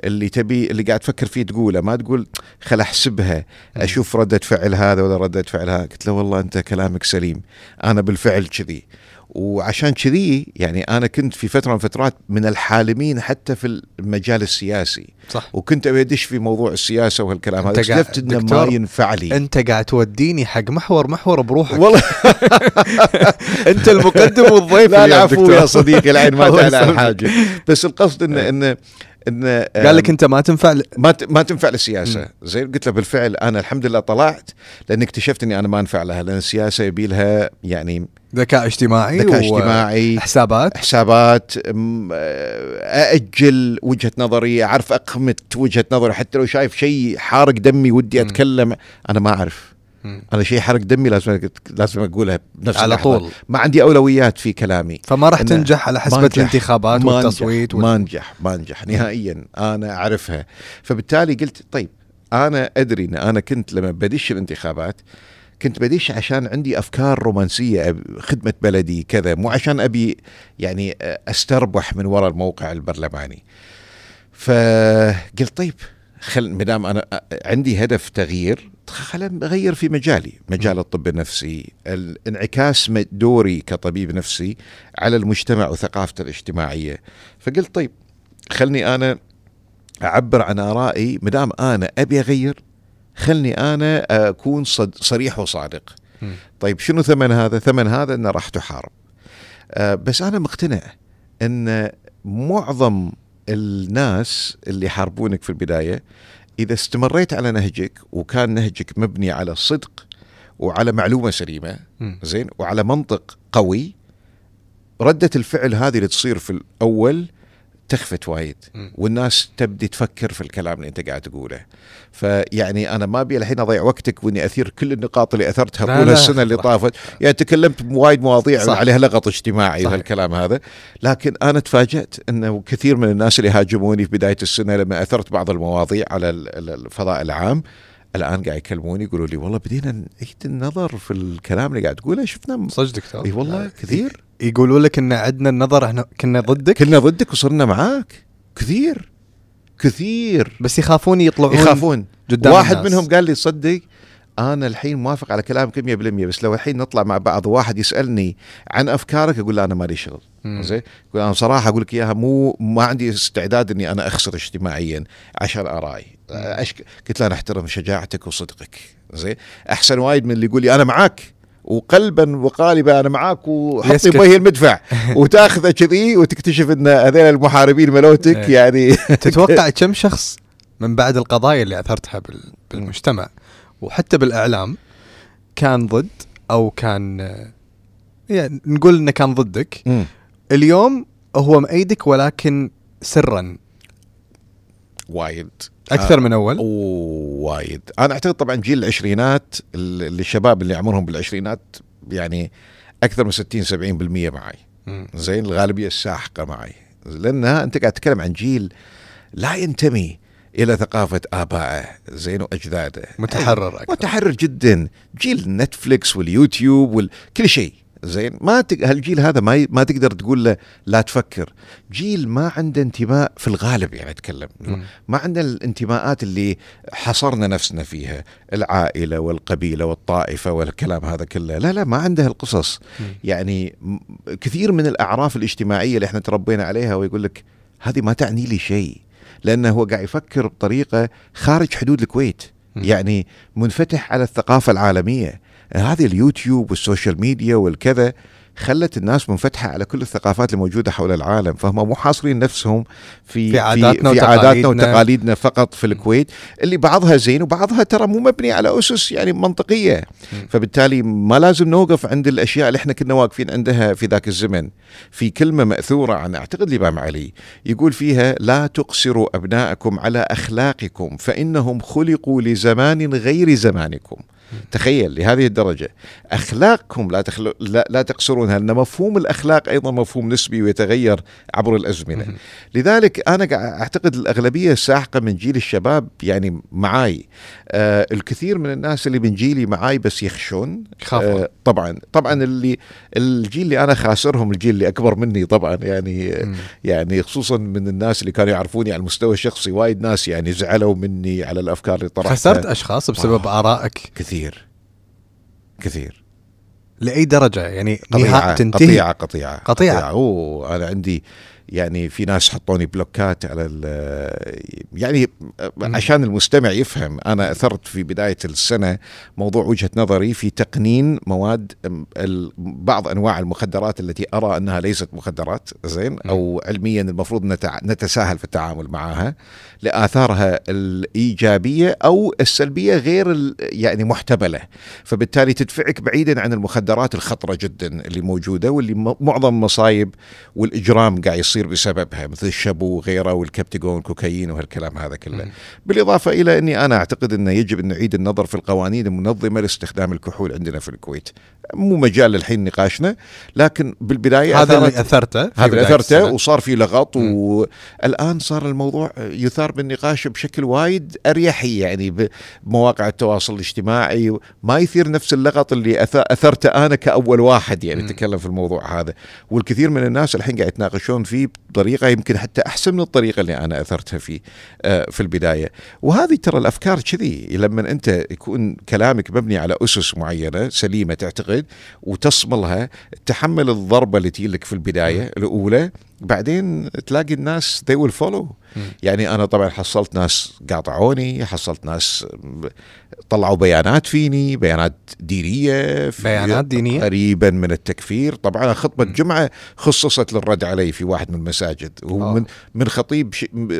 اللي تبي اللي قاعد تفكر فيه تقوله ما تقول خل أحسبها أشوف ردة فعل هذا ولا ردة فعل هذا. قلت له والله أنت كلامك سليم. أنا بالفعل كذي. وعشان كذي يعني أنا كنت في فترة من الفترات من الحالمين حتى في المجال السياسي. صح. وكنت أبي أدش في موضوع السياسة وهالكلام هذا اكتشفت إنه ما ينفع لي. أنت قاعد توديني حق محور محور بروحك. والله. أنت المقدم والضيف لا العفو. يا صديقي العين ما تعلى على. حاجة. بس القصد انه انه انه قال لك أنت ما تنفع ل- ما ت- ما تنفع للسياسة. زين؟ قلت له بالفعل أنا الحمد لله طلعت لأن اكتشفت إني أنا ما أنفع لها لأن السياسة يبي لها يعني ذكاء اجتماعي ذكاء اجتماعي حسابات. حسابات م- أأجل وجهة نظري أعرف أقمت وجهة نظري حتى لو شايف شيء حارق دمي ودي. أتكلم أنا ما أعرف. أنا شيء حرق دمي لازم لازم أقولها بنفس على اللحظة. طول. ما عندي أولويات في كلامي. فما راح تنجح على نجح. الانتخابات ما والتصويت ما نجح ما نجح نهائيا أنا أعرفها. فبالتالي قلت طيب أنا أدري إن أنا كنت لما بدش الانتخابات كنت بدش عشان عندي أفكار رومانسية خدمة بلدي كذا مو عشان أبي يعني أستربح من وراء الموقع البرلماني. فقلت طيب خل مدام أنا عندي هدف تغيير خلينا أغير في مجالي مجال الطب النفسي الانعكاس دوري كطبيب نفسي على المجتمع وثقافته الاجتماعية. فقلت طيب خلني أنا أعبر عن آرائي مدام أنا أبي أغير خلني أنا أكون صد صريح وصادق. طيب شنو ثمن هذا؟ ثمن هذا إنه راح تحارب. آه، بس أنا مقتنع إن معظم الناس اللي يحاربونك في البداية إذا استمريت على نهجك وكان نهجك مبني على الصدق وعلى معلومة سليمة. زين وعلى منطق قوي ردة الفعل هذه اللي تصير في الأول تخفت وايد. والناس تبدي تفكر في الكلام اللي انت قاعد تقوله. فيعني أنا ما أبي الحين أضيع وقتك وإني أثير كل النقاط اللي أثرتها طول السنة اللي. طافت. يعني تكلمت بوايد مواضيع صح. عليها لغط اجتماعي صح. وهالكلام هذا. لكن أنا تفاجأت انه كثير من الناس اللي هاجموني في بداية السنة لما أثرت بعض المواضيع على ال- ال- الفضاء العام الآن قاعد يكلموني يقولوا لي والله بدينا نعيد النظر في الكلام اللي قاعد تقوله. شفنا صدق دكتور إي والله كثير. يقولوا لك إن عندنا النظر إحنا كنا ضدك. كنا ضدك وصرنا معاك. كثير. كثير. بس يخافون يطلعون يخافون. قدام واحد الناس. منهم قال لي صدق أنا الحين موافق على كلامك 100% بس لو الحين نطلع مع بعض وواحد يسألني عن أفكارك أقول له أنا مالي شغل. زين؟ أنا صراحة أقول لك إياها مو ما عندي استعداد إني أنا أخسر اجتماعيا عشان ارائي أشك... قلت له أنا أحترم شجاعتك وصدقك. زين؟ أحسن وايد من اللي يقول لي أنا معك وقلبا وقالبا أنا معاك يسكت. بوجه المدفع وتاخذه كذي وتكتشف إن هذول المحاربين ملوتك إيه. يعني تتوقع كم شخص من بعد القضايا اللي أثرتها بال- بالمجتمع وحتى بالإعلام كان ضد أو كان يعني نقول إنه كان ضدك مم. اليوم هو مأيدك ولكن سرا وايد أكثر من أول؟ اوه وايد. أنا أعتقد طبعا جيل العشرينات ال- الشباب اللي عمرهم بالعشرينات يعني أكثر من 60 70% معي. زين؟ الغالبية الساحقة معي لأنها أنت قاعد تتكلم عن جيل لا ينتمي إلى ثقافة آبائه زين؟ وأجداده. متحرر أكثر. متحرر جدا. جيل نتفليكس واليوتيوب وكل شيء. زين؟ ما تق... هالجيل هذا ما ي... ما تقدر تقول له لا تفكر. جيل ما عنده انتماء في الغالب يعني أتكلم. مم. ما عندنا الانتماءات اللي حصرنا نفسنا فيها العائلة والقبيلة والطائفة والكلام هذا كله. لا لا ما عنده القصص. يعني م- كثير من الأعراف الاجتماعية اللي إحنا تربينا عليها ويقول لك هذه ما تعني لي شيء لأنه هو قاعد يفكر بطريقة خارج حدود الكويت. يعني منفتح على الثقافة العالمية. هذه ال YouTube وال social media والكذا خلت الناس منفتحة على كل الثقافات الموجودة حول العالم فهم مو حاصرين نفسهم في في عاداتنا في عاداتنا وتقاليدنا. فقط في الكويت اللي بعضها زين وبعضها ترى مو مبني على أسس يعني منطقية. فبالتالي ما لازم نوقف عند الأشياء اللي إحنا كنا واقفين عندها في ذاك الزمن في كلمة مأثورة عن أعتقد الإمام علي يقول فيها لا تقصروا أبناءكم على أخلاقكم فإنهم خلقوا لزمان غير زمانكم تخيل لهذه الدرجة. أخلاقكم لا, تخل... لا, لا تقصرونها لأن مفهوم الأخلاق أيضا مفهوم نسبي ويتغير عبر الأزمنة. لذلك أنا أعتقد الأغلبية الساحقة من جيل الشباب يعني معاي. آه الكثير من الناس اللي من جيلي معاي بس يخشون. آه طبعا طبعا اللي الجيل اللي أنا خاسرهم الجيل اللي أكبر مني طبعا. يعني مم. يعني خصوصا من الناس اللي كانوا يعرفوني على المستوى الشخصي. وايد ناس يعني زعلوا مني على الأفكار اللي طرحتها. خسرت أشخاص بسبب آرائك. كثير. كثير. لأي درجة؟ يعني قطيعة نهاية تنتهي؟ قطيعة قطيعة. قطيعة. أوه أنا عندي يعني في ناس حطوني بلوكات على يعني عشان المستمع يفهم أنا أثرت في بداية السنة موضوع وجهة نظري في تقنين مواد بعض أنواع المخدرات التي أرى أنها ليست مخدرات زين أو علميا المفروض نتساهل في التعامل معها لآثارها الإيجابية أو السلبية غير يعني محتملة. فبالتالي تدفعك بعيدا عن المخدرات الخطرة جدا اللي موجودة واللي معظم المصايب والإجرام قاعد يصير. بسببها مثل الشابو وغيره والكبتيجون والكوكايين وهالكلام هذا كله. بالإضافة إلى أني أنا أعتقد أنه يجب أن نعيد النظر في القوانين المنظمة لاستخدام الكحول عندنا في الكويت. مو مجال الحين نقاشنا لكن بالبداية هذا اللي أثرته في هذا اللي السنة. وصار في لغط والآن صار الموضوع يثار بالنقاش بشكل وايد أريحي يعني بمواقع التواصل الاجتماعي ما يثير نفس اللغط اللي أث- أثرته أنا كأول واحد يعني. تكلم في الموضوع هذا. والكثير من الناس الحين قاعد يتناقشون فيه بطريقه يمكن حتى أحسن من الطريقة اللي أنا أثرتها فيه آه، في البداية. وهذه ترى الأفكار كذي. لما أنت يكون كلامك مبني على أسس معينة سليمة تعتقد وتصملها تحمل الضربة اللي تجي لك في البداية الأولى بعدين تلاقي الناس they will follow. يعني أنا طبعا حصلت ناس قاطعوني حصلت ناس طلعوا بيانات فيني بيانات دينية في- بيانات دينية؟ قريبا من التكفير طبعا خطبة. جمعة خصصت للرد علي في واحد من المساجد وهو آه. من من خطيب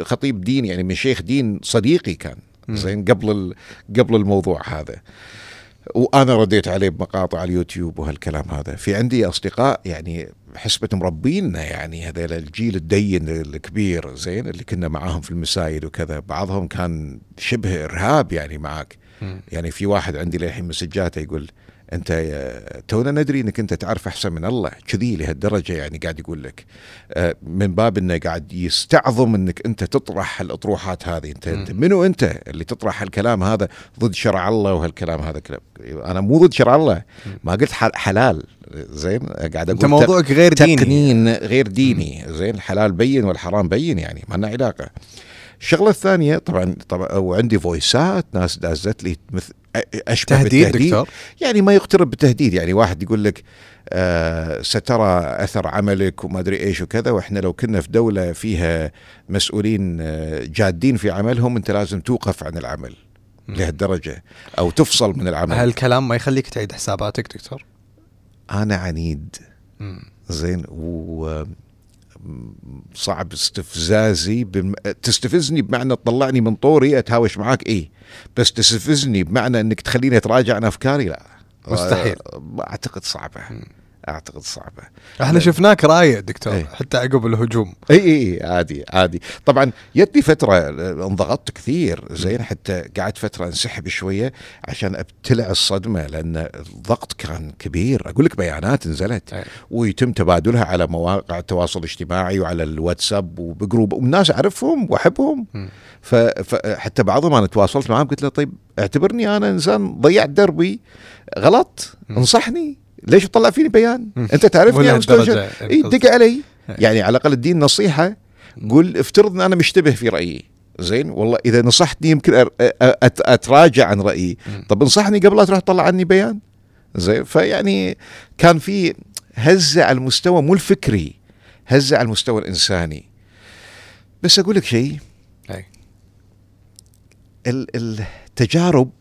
خطيب دين يعني من شيخ دين صديقي كان. زين قبل قبل الموضوع هذا وأنا رديت عليه بمقاطع على اليوتيوب وهالكلام هذا في عندي أصدقاء يعني حسبة مربينا يعني هذا الجيل الدين الكبير زين اللي كنا معاهم في المسايد وكذا بعضهم كان شبه إرهاب يعني معك. يعني في واحد عندي للحين مسجاته يقول أنت يا- تونا ندري إنك أنت تعرف أحسن من الله كذي لهالدرجة يعني قاعد يقول لك. آه، من باب إنه قاعد يستعظم إنك أنت تطرح الأطروحات هذه. أنت أنت. منو أنت اللي تطرح هالكلام هذا ضد شرع الله وهالكلام هذا كلام أنا مو ضد شرع الله. ما قلت حل- حلال. زين قاعد أقول انت موضوعك غير ديني. تقنين غير ديني. زين الحلال بين والحرام بين يعني ما لنا علاقة. الشغلة الثانية طبعا طبعا وعندي فويسات ناس دازت لي مثل أشبه تهديد بالتهديد. دكتور؟ يعني ما يقترب بالتهديد. يعني واحد يقول لك آه سترى أثر عملك وما أدري إيش وكذا وإحنا لو كنا في دولة فيها مسؤولين آه جادين في عملهم أنت لازم توقف عن العمل. لهالدرجة أو تفصل من العمل. هالكلام ما يخليك تعيد حساباتك دكتور؟ أنا عنيد. مم. زين و صعب استفزازي بم... تستفزني بمعنى تطلعني من طوري أتهاوش معاك؟ اي بس تستفزني بمعنى إنك تخليني أتراجع عن أفكاري لا مستحيل. أعتقد صعبة. أعتقد صعبة. إحنا شفناك رايق دكتور إيه. حتى عقب الهجوم. اي اي اي عادي عادي. طبعا جتني فترة انضغطت كثير زين حتى قعدت فترة انسحب شوية عشان أبتلع الصدمة لأن الضغط كان كبير. أقول لك بيانات نزلت أي. ويتم تبادلها على مواقع التواصل الاجتماعي وعلى الواتساب وبجروب. والناس أعرفهم وأحبهم. فحتى بعضهم أنا تواصلت معهم قلت له طيب اعتبرني أنا إنسان ضيعت دربي غلط. انصحني. ليش تطلع فيني بيان. أنت تعرفني هالدرجة جد. اي دق علي. يعني على الأقل اديني نصيحة. قول افترض إن أنا مشتبه في رأيي. زين؟ والله إذا نصحتني يمكن أتراجع عن رأيي. طب انصحني قبل لا تروح تطلع عني بيان. زين؟ فيعني كان في هزه على المستوى مو الفكري هزه على المستوى الإنساني. بس أقول لك شيء. التجارب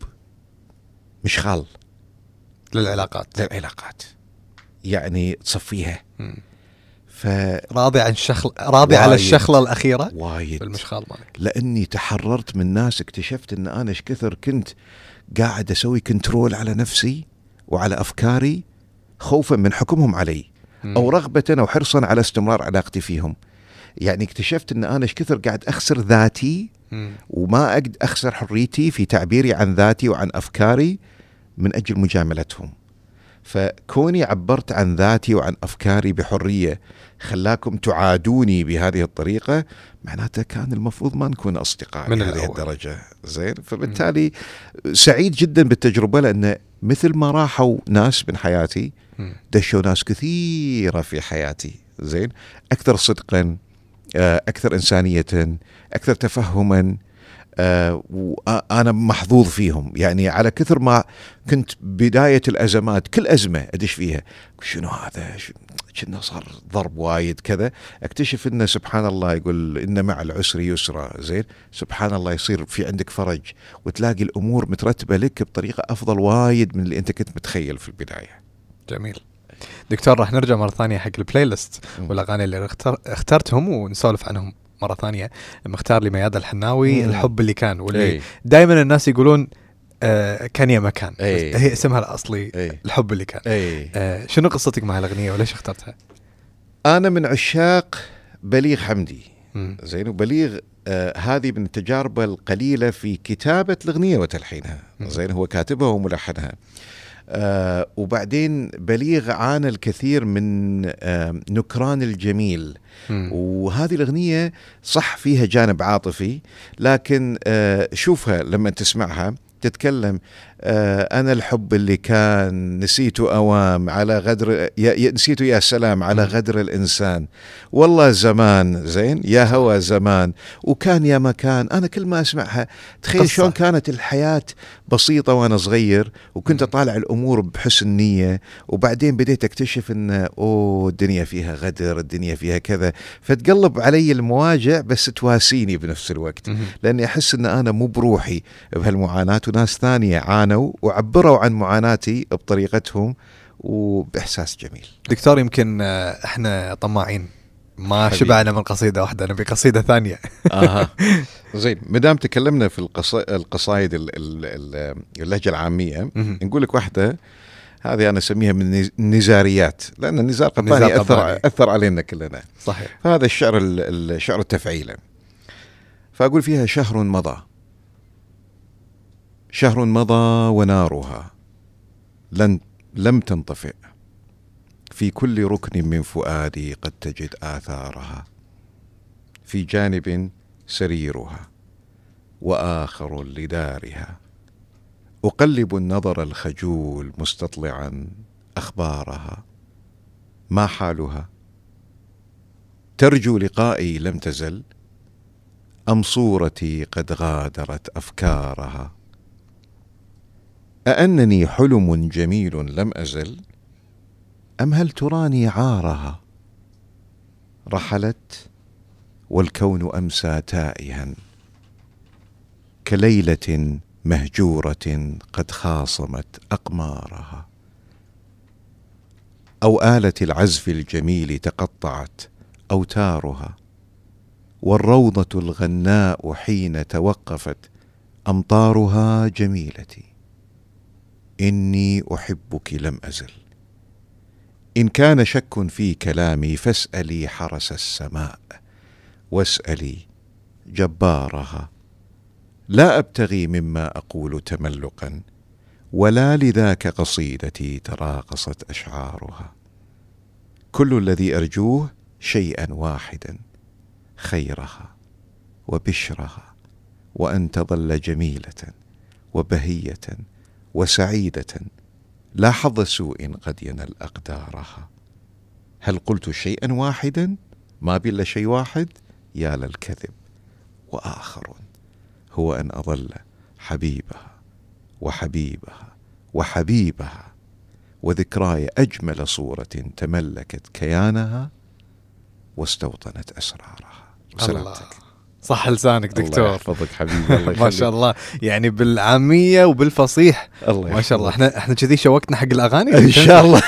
مشغال للعلاقات. للعلاقات. يعني تصفيها. ف راضي عن الشخل راضي على. الشخلة الأخيرة؟ وايد. بالمشخال مالك لأني تحررت من ناس اكتشفت إن أنا إيش كثر كنت قاعد أسوي كنترول على نفسي وعلى أفكاري خوفا من حكمهم علي. مم. أو رغبة أو حرصا على استمرار علاقتي فيهم. يعني اكتشفت إن أنا إيش كثر قاعد أخسر ذاتي مم. وما أقدر أخسر حريتي في تعبيري عن ذاتي وعن أفكاري. من أجل مجاملتهم. فكوني عبرت عن ذاتي وعن أفكاري بحرية خلاكم تعادوني بهذه الطريقة معناته كان المفروض ما نكون أصدقاء من الأول. الدرجة. زين؟ فبالتالي سعيد جدا بالتجربة لأن مثل ما راحوا ناس من حياتي. دشوا ناس كثيرة في حياتي. زين؟ أكثر صدقا آه، أكثر انسانيه أكثر تفهما آه وأنا محظوظ فيهم. يعني على كثر ما كنت بداية الأزمات كل أزمة أدش فيها شنو هذا؟ كنا صار ضرب وايد كذا. أكتشف إنه سبحان الله يقول ان مع العسر يسرا. زين؟ سبحان الله يصير في عندك فرج وتلاقي الأمور مترتبة لك بطريقة أفضل وايد من اللي أنت كنت متخيل في البداية. جميل. دكتور راح نرجع مرة ثانية حق البلاي ليست والأغاني اللي اخترتهم ونسولف عنهم. مرة ثانية مختار لي مياد الحناوي مم. الحب اللي كان واللي إيه. دائما الناس يقولون آه كان يا مكان أي. هي اسمها الأصلي أي. الحب اللي كان أي. آه شنو قصتك مع الاغنيه وليش اخترتها؟ أنا من عشاق بليغ حمدي. زين وبليغ آه هذه من التجارب القليلة في كتابة الأغنية وتلحينها زين هو كاتبها وملحنها آه وبعدين بليغ عانى الكثير من آه نكران الجميل م. وهذه الأغنية صح فيها جانب عاطفي لكن آه شوفها لما تسمعها تتكلم آه أنا الحب اللي كان نسيته أوام على غدر يا نسيته يا سلام على غدر الإنسان. والله زمان زين؟ يا هوى زمان. وكان يا مكان. أنا كل ما أسمعها تخيل شلون كانت الحياة بسيطة وأنا صغير وكنت أطالع الأمور بحسن نية وبعدين بديت أكتشف أن أوه الدنيا فيها غدر الدنيا فيها كذا. فتقلب علي المواجع بس تواسيني بنفس الوقت. لأني أحس أن أنا مو بروحي بهالمعاناة وناس ثانية عانوا وعبروا عن معاناتي بطريقتهم وبإحساس جميل. دكتور يمكن آه، إحنا طماعين. ما حبيب. شبعنا من قصيدة واحدة نبي قصيدة ثانية. أها زين ما دام تكلمنا في القصائد اللهجة العامية نقول لك واحدة هذه أنا أسميها من النزاريات لأن النزار قباني اثر أثر علينا كلنا. صحيح. فهذا الشعر الشعر التفعيله فأقول فيها شهر مضى. شهر مضى ونارها لن لم تنطفئ. في كل ركن من فؤادي قد تجد آثارها في جانب سريرها وآخر لدارها. أقلب النظر الخجول مستطلعا أخبارها. ما حالها؟ ترجو لقائي لم تزل أم صورتي قد غادرت أفكارها؟ أأنني حلم جميل لم أزل؟ أم هل تراني عارها؟ رحلت والكون أمسى تائها. كليلة مهجورة قد خاصمت أقمارها. أو آلة العزف الجميل تقطعت أوتارها. والروضة الغناء حين توقفت أمطارها جميلتي. إني أحبك لم أزل. إن كان شك في كلامي فاسألي حرس السماء واسألي جبارها. لا أبتغي مما أقول تملقا ولا لذاك قصيدتي تراقصت أشعارها. كل الذي أرجوه شيئا واحدا خيرها وبشرها وأن تظل جميلة وبهية وسعيدة. لا حظ سوء قد ينل أقدارها. هل قلت شيئا واحدا؟ ما بي إلا شيء واحد يا للكذب وآخر هو أن أظل حبيبها وحبيبها وحبيبها. وذكراي أجمل صورة تملكت كيانها واستوطنت أسرارها. سلامتك صح لسانك دكتور. الله يحفظك حبيبي الله ما شاء الله. يعني بالعامية وبالفصيح. الله ما شاء الله. إحنا إحنا كذي شوقتنا حق الأغاني. إن شاء الله.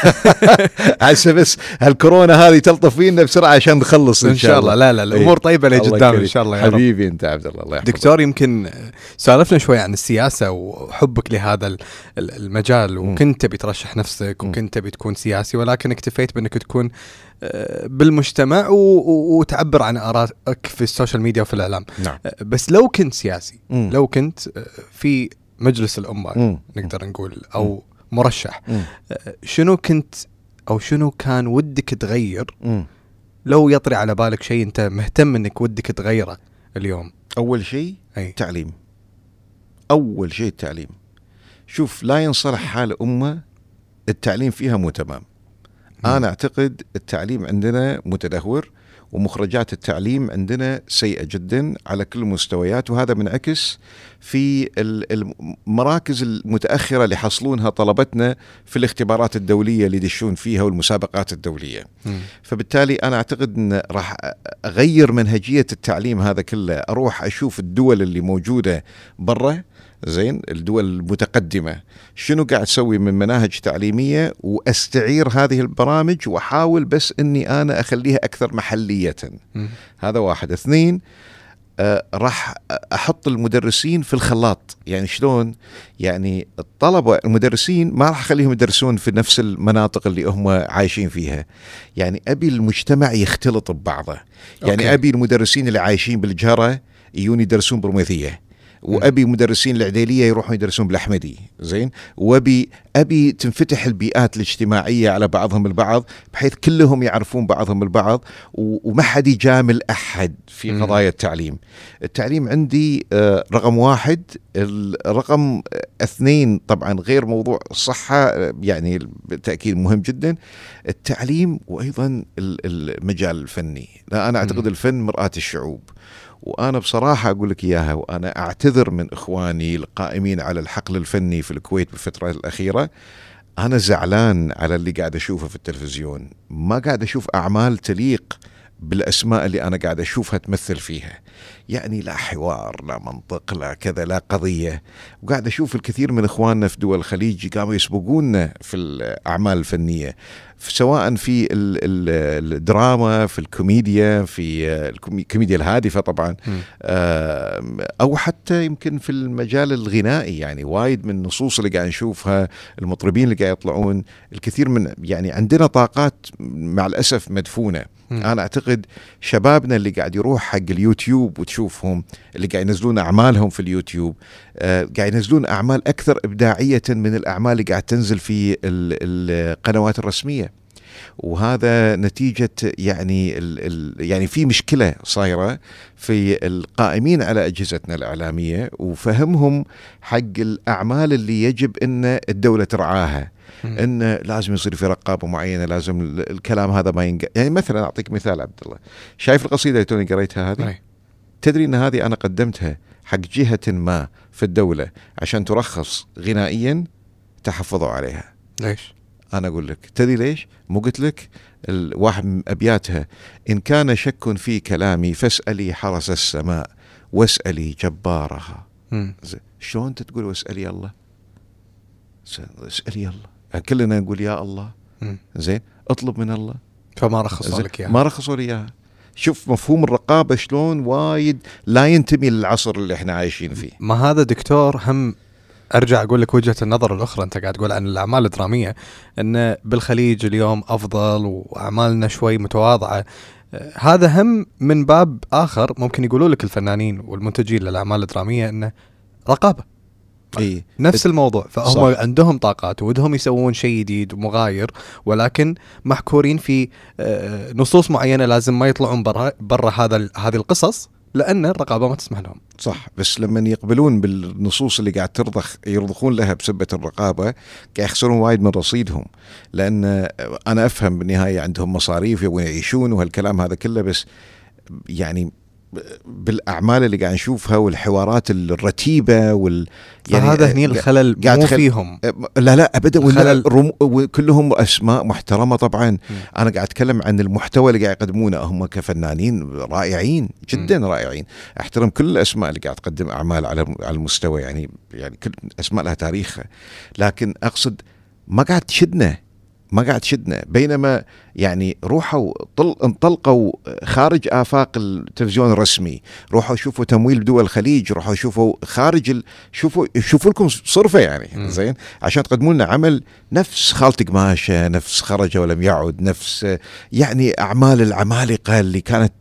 عسى بس هالكورونا هذه تلطف فينا بسرعة عشان نخلص إن شاء الله. لا لا الأمور طيبة لقدام إن شاء الله. يا حبيبي أنت عبد الله الله يحفظك. دكتور يمكن سالفنا شوي عن السياسة وحبك لهذا المجال. وكنت تبي ترشح نفسك وكنت تبي تكون سياسي ولكن اكتفيت بأنك تكون بالمجتمع وتعبر عن آرائك في ال social media وفي الإعلام نعم. بس لو كنت سياسي مم. لو كنت في مجلس الأمة مم. نقدر نقول أو مم. مرشح مم. شنو كنت أو شنو كان ودك تغير مم. لو يطري على بالك شيء أنت مهتم إنك ودك تغيره اليوم أول شيء أي. تعليم أول شيء التعليم شوف لا ينصلح حال أمة التعليم فيها مو تمام أنا أعتقد التعليم عندنا متدهور ومخرجات التعليم عندنا سيئة جدا على كل المستويات وهذا منعكس في المراكز المتأخرة اللي يحصلونها طلبتنا في الاختبارات الدولية اللي يدشون فيها والمسابقات الدولية. م. فبالتالي أنا أعتقد إن راح أغير منهجية التعليم هذا كله، أروح أشوف الدول اللي موجودة برا زين الدول المتقدمه شنو قاعد تسوي من مناهج تعليمية وأستعير هذه البرامج وأحاول بس إني أنا أخليها أكثر محلية. م. هذا واحد. اثنين آه راح أحط المدرسين في الخلاط. يعني شلون؟ يعني الطلبة المدرسين ما راح أخليهم يدرسون في نفس المناطق اللي هم عايشين فيها. يعني أبي المجتمع يختلط ببعضه. يعني أوكي. أبي المدرسين اللي عايشين بالجهره يجون يدرسون برميثيه وأبي مدرسين العديليه يروحون يدرسون بالأحمدي زين؟ وأبي أبي تنفتح البيئات الاجتماعية على بعضهم البعض بحيث كلهم يعرفون بعضهم البعض وما حد يجامل أحد في قضايا التعليم. التعليم عندي آه، رقم واحد. الرقم اثنين طبعا غير موضوع الصحه يعني بالتاكيد مهم جدا. التعليم وأيضا المجال الفني. لا أنا أعتقد الفن مرآة الشعوب. وأنا بصراحة أقول لك إياها وأنا أعتذر من إخواني القائمين على الحقل الفني في الكويت بالفترة الأخيرة. أنا زعلان على اللي قاعد أشوفه في التلفزيون. ما قاعد أشوف أعمال تليق بالأسماء اللي أنا قاعد أشوفها تمثل فيها. يعني لا حوار لا منطق لا كذا لا قضية. وقاعد أشوف الكثير من إخواننا في دول الخليج قاموا يسبقونا في الأعمال الفنية سواء في الدراما في الكوميديا في الكوميديا الهادفة طبعا. أو حتى يمكن في المجال الغنائي يعني وايد من النصوص اللي قاعد نشوفها المطربين اللي قاعد يطلعون. الكثير من يعني عندنا طاقات مع الأسف مدفونة. م. أنا أعتقد شبابنا اللي قاعد يروح حق اليوتيوب وتشوفهم اللي قاعد ينزلون أعمالهم في اليوتيوب آه قاعد ينزلون أعمال أكثر إبداعية من الأعمال اللي قاعد تنزل في القنوات الرسمية وهذا نتيجة يعني ال ال يعني في مشكلة صايرة في القائمين على أجهزتنا الإعلامية وفهمهم حق الأعمال اللي يجب إن الدولة ترعاها انه لازم يصير في رقابة معينة لازم الكلام هذا ما ينقل يعني مثلا أعطيك مثال عبد الله شايف القصيدة اللي توني قريتها هذه؟ أي. تدري إن هذه أنا قدمتها حق جهة ما في الدولة عشان ترخص غنائيا تحفظوا عليها. ليش؟ أنا أقول لك تدري ليش؟ مو قلت لك؟ واحد من أبياتها إن كان شك في كلامي فاسألي حرس السماء واسألي جبارها. شلون انت تقول واسألي الله؟ اسألي الله. يعني كلنا نقول يا الله. زين اطلب من الله. فما رخصوا لك إياها. ما رخصوا لي إياها. شوف مفهوم الرقابة شلون وايد لا ينتمي للعصر اللي إحنا عايشين فيه. ما هذا دكتور هم أرجع أقول لك وجهة النظر الأخرى أنت قاعد تقول عن الأعمال الدرامية إن بالخليج اليوم أفضل وأعمالنا شوي متواضعة. هذا هم من باب آخر ممكن يقولوا لك الفنانين والمنتجين للأعمال الدرامية إنه رقابة. إيه؟ نفس الموضوع فهم صح. عندهم طاقات ودهم يسوون شيء جديد ومغاير ولكن محكورين في آه، نصوص معينة لازم ما يطلعون برا برا هذا هذه القصص لأن الرقابة ما تسمح لهم. صح بس لما يقبلون بالنصوص اللي قاعد ترضخ يرضخون لها بسبة الرقابة قاعد يخسرون وايد من رصيدهم لأن أنا أفهم بالنهاية عندهم مصاريف يبغون يعيشون وهالكلام هذا كله بس يعني بالأعمال اللي قاعد نشوفها والحوارات الرتيبة وال يعني هذا هني الخلل قاعد مو فيهم. لا لا ابدا. الخلل كلهم أسماء محترمة طبعا. م. أنا قاعد أتكلم عن المحتوى اللي قاعد يقدمونه. هم كفنانين رائعين جدا م. رائعين. أحترم كل الأسماء اللي قاعد تقدم أعمال على على المستوى. يعني يعني كل أسماء لها تاريخها. لكن أقصد ما قاعد تشدنا. ما قاعد تشدنا. بينما يعني روحوا طل انطلقوا خارج آفاق التلفزيون الرسمي. روحوا شوفوا تمويل بدول الخليج روحوا شوفوا خارج ال... شوفوا شوفوا لكم صرفة يعني زين؟ عشان تقدموا لنا عمل نفس خالتي قماشة نفس خرج ولم يعد نفس يعني أعمال العمالقة اللي كانت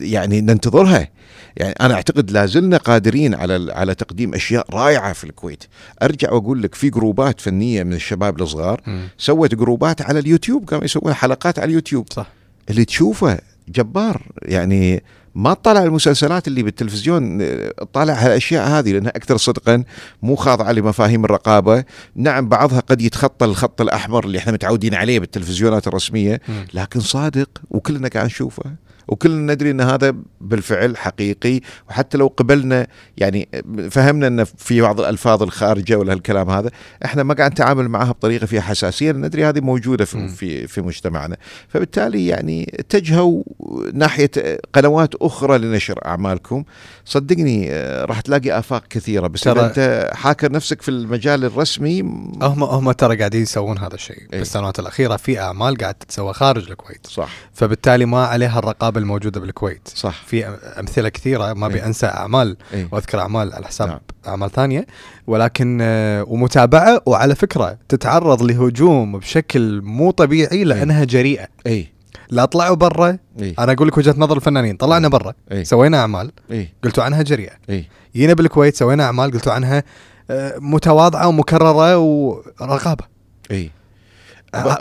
يعني ننتظرها. يعني أنا أعتقد لا زلنا قادرين على على تقديم أشياء رائعة في الكويت. أرجع وأقول لك في جروبات فنية من الشباب الصغار سوت جروبات على اليوتيوب قاموا يسوون حلقات على اليوتيوب. صح. اللي تشوفه جبار. يعني ما تطالع المسلسلات اللي بالتلفزيون تطالع هالأشياء هذه لأنها أكثر صدقا مو خاضعة لمفاهيم الرقابة، نعم بعضها قد يتخطى الخط الأحمر اللي إحنا متعودين عليه بالتلفزيونات الرسمية، لكن صادق وكلنا قاعد نشوفه. وكلنا ندري إن هذا بالفعل حقيقي وحتى لو قبلنا يعني فهمنا إن في بعض الألفاظ الخارجة ولا الكلام هذا إحنا ما قاعد نتعامل معها بطريقة فيها حساسية ندري هذه موجودة في. في, في مجتمعنا. فبالتالي يعني اتجهوا ناحية قنوات أخرى لنشر أعمالكم. صدقني آه، راح تلاقي آفاق كثيرة بس إذا أنت حاكر نفسك في المجال الرسمي هم هم ترى قاعدين يسوون هذا الشيء. إيه. بالسنوات الأخيرة في أعمال قاعد تتسوى خارج الكويت. صح. فبالتالي ما عليها الرقابة الموجوده بالكويت. صح. في أمثلة كثيرة ما أبي إيه. أنسى أعمال إيه. وأذكر أعمال على حساب نعم. أعمال ثانية. ولكن آه، ومتابعة وعلى فكرة تتعرض لهجوم بشكل مو طبيعي لأنها جريئة. اي لا طلعوا برا. اي أنا أقول لك وجهة نظر الفنانين طلعنا برا. إيه. سوينا أعمال. اي قلتوا عنها جريئة. اي جينا بالكويت سوينا أعمال قلتوا عنها آه، متواضعة ومكررة ورقابه اي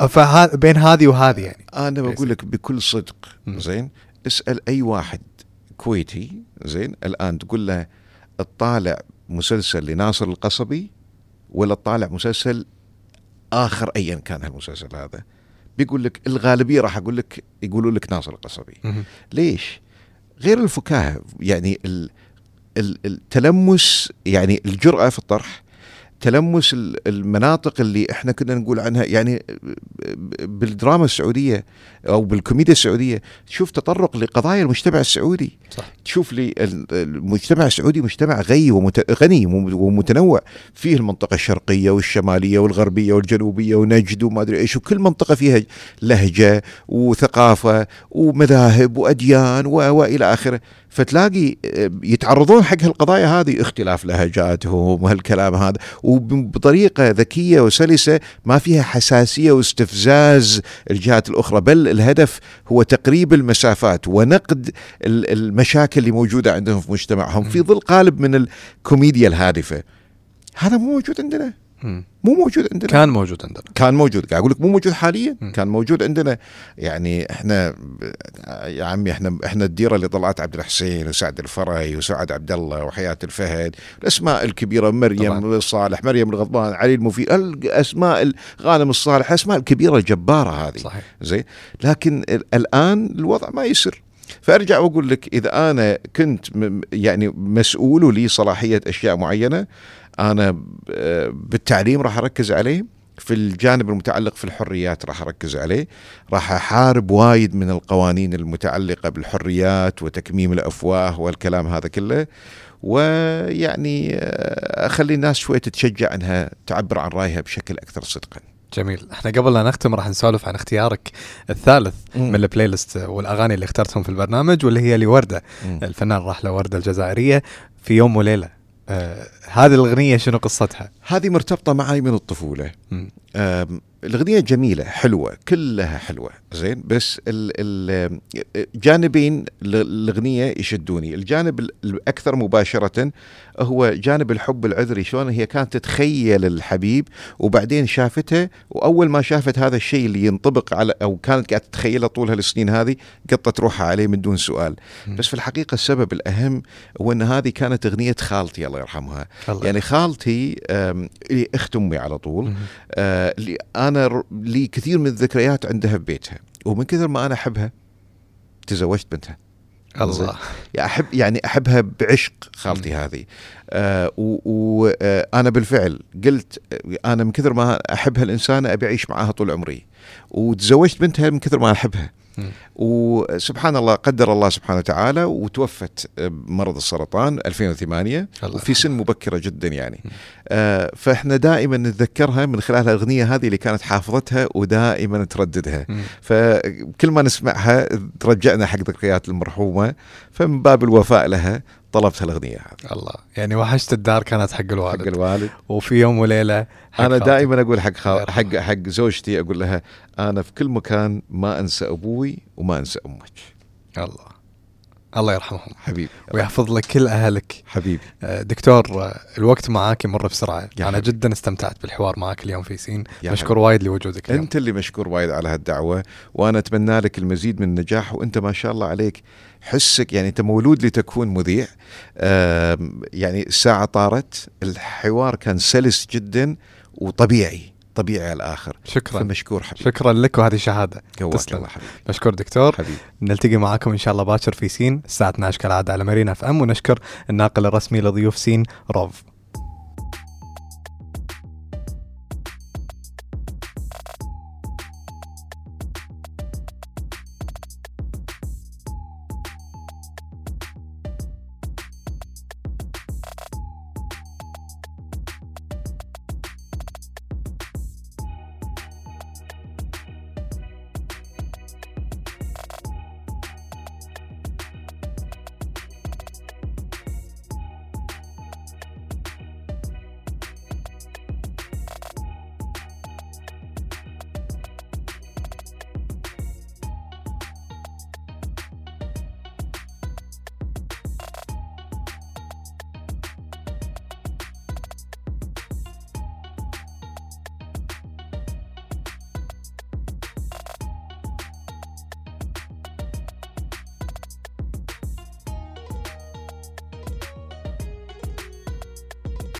فهذا بين هذه وهذه يعني. أنا بقول لك بكل صدق. زين؟ اسأل أي واحد كويتي زين الآن تقول له اطالع مسلسل لناصر القصبي ولا تطالع مسلسل آخر ايا كان هالمسلسل هذا بيقول لك الغالبية راح أقول لك يقولوا لك ناصر القصبي. ليش؟ غير الفكاهة يعني ال ال- التلمس يعني الجرأة في الطرح تلمس ال- المناطق اللي إحنا كنا نقول عنها يعني بالدراما السعودية أو بالكوميديا السعودية. تشوف تطرق لقضايا المجتمع السعودي. صح. تشوف لي ال- المجتمع السعودي مجتمع غني ومت... غني وم- ومتنوع. فيه المنطقة الشرقية والشمالية والغربية والجنوبية ونجد وما أدري إيش وكل منطقة فيها لهجة وثقافة ومذاهب وأديان. وإلى آخره. فتلاقي آه، يتعرضون حق هالقضايا هذه. اختلاف لهجاتهم وهالكلام هذا. وبطريقة ذكية وسلسة ما فيها حساسية واستفزاز الجهات الأخرى. بل الهدف هو تقريب المسافات ونقد ال- المشاكل اللي موجودة عندهم في مجتمعهم في ظل قالب من الكوميديا الهادفة هذا مو موجود عندنا. مو موجود عندنا. كان موجود عندنا. كان موجود. قاعد أقول لك مو موجود حاليا. م. كان موجود عندنا. يعني إحنا يا عمي إحنا إحنا الديرة اللي طلعت عبد الحسين وسعد الفري وسعد عبد الله وحياة الفهد الأسماء الكبيرة مريم طبعاً. الصالح مريم الغضبان علي المفيد الاسماء غانم الصالح الاسماء الكبيرة الجباره هذه. صحيح. زين. لكن ال- الآن الوضع ما يسر. فأرجع وأقول لك إذا أنا كنت يعني مسؤول ولي صلاحية أشياء معينة أنا آه، بالتعليم راح أركز عليه في الجانب المتعلق في الحريات راح أركز عليه راح أحارب وايد من القوانين المتعلقة بالحريات وتكميم الأفواه والكلام هذا كله ويعني آه، أخلي الناس شوي تتشجع أنها تعبر عن رأيها بشكل أكثر صدقا جميل إحنا قبل لا نختم راح نسولف عن اختيارك الثالث مم. من البلاي ليست والأغاني اللي اخترتهم في البرنامج واللي هي لوردة. الفنان راح لوردة الجزائرية في يوم وليلة آه هذه الأغنية شنو قصتها؟ هذه مرتبطة معي من الطفولة مم. آم، الأغنية جميلة حلوة كلها حلوة زين بس ال ال جانبين ل- الأغنية يشدوني الجانب ال- الأكثر مباشرة هو جانب الحب العذري شلون هي كانت تتخيل الحبيب وبعدين شافته وأول ما شافت هذا الشيء اللي ينطبق على أو كانت قاعدة تتخيله طول هالسنين هذه قطت روحها عليه من دون سؤال. بس في الحقيقة السبب الأهم هو أن هذه كانت أغنية خالتي الله يرحمها الله. يعني خالتي اللي أخت أمي على طول مم. آه، اللي أنا لي كثير من الذكريات عندها في بيتها ومن كثر ما أنا أحبها تزوجت بنتها. الله. يعني أحب يعني أحبها بعشق خالتي هذه. آه وأنا بالفعل قلت آه، أنا من كثر ما احب هالانسانه أبي أعيش معاها طول عمري. وتزوجت بنتها من كثر ما أحبها. وسبحان الله قدر الله سبحانه وتعالى وتوفت بمرض السرطان 2008 الله. وفي سن مبكرة جدا يعني. آه فإحنا دائما نتذكرها من خلال الأغنية هذه اللي كانت حافظتها ودائما ترددها. فكل ما نسمعها ترجعنا حق ذكريات المرحومة فمن باب الوفاء لها طلبت هالأغنية هذه. الله. يعني وحشت الدار كانت حق حق الوالد. الوالد وفي يوم وليلة حق أنا. دائما أقول حق خال... حق. حق زوجتي أقول لها أنا في كل مكان ما أنسى أبوي وما أنسى أمك. الله. الله يرحمهم. حبيبي. ويحفظ لك كل أهلك. حبيبي. آه، دكتور آه، الوقت معاك يمر بسرعة. أنا حبيبي. جدا استمتعت بالحوار معاك اليوم في سين. مشكور. وايد لوجودك اليوم. أنت اللي مشكور وايد على هالدعوة وأنا أتمنى لك المزيد من النجاح وأنت ما شاء الله عليك حسك يعني أنت مولود لتكون مذيع. يعني الساعة طارت الحوار كان سلس جدا وطبيعي. طبيعي على الآخر. شكرا. فمشكور حبيبي. شكرا لك وهذه شهادة. تسلم. الله حبيبي. مشكور دكتور. حبيبي. نلتقي معاكم إن شاء الله باكر في سين. الساعة 12 كالعادة على مارينا FM ونشكر الناقل الرسمي لضيوف سين روف.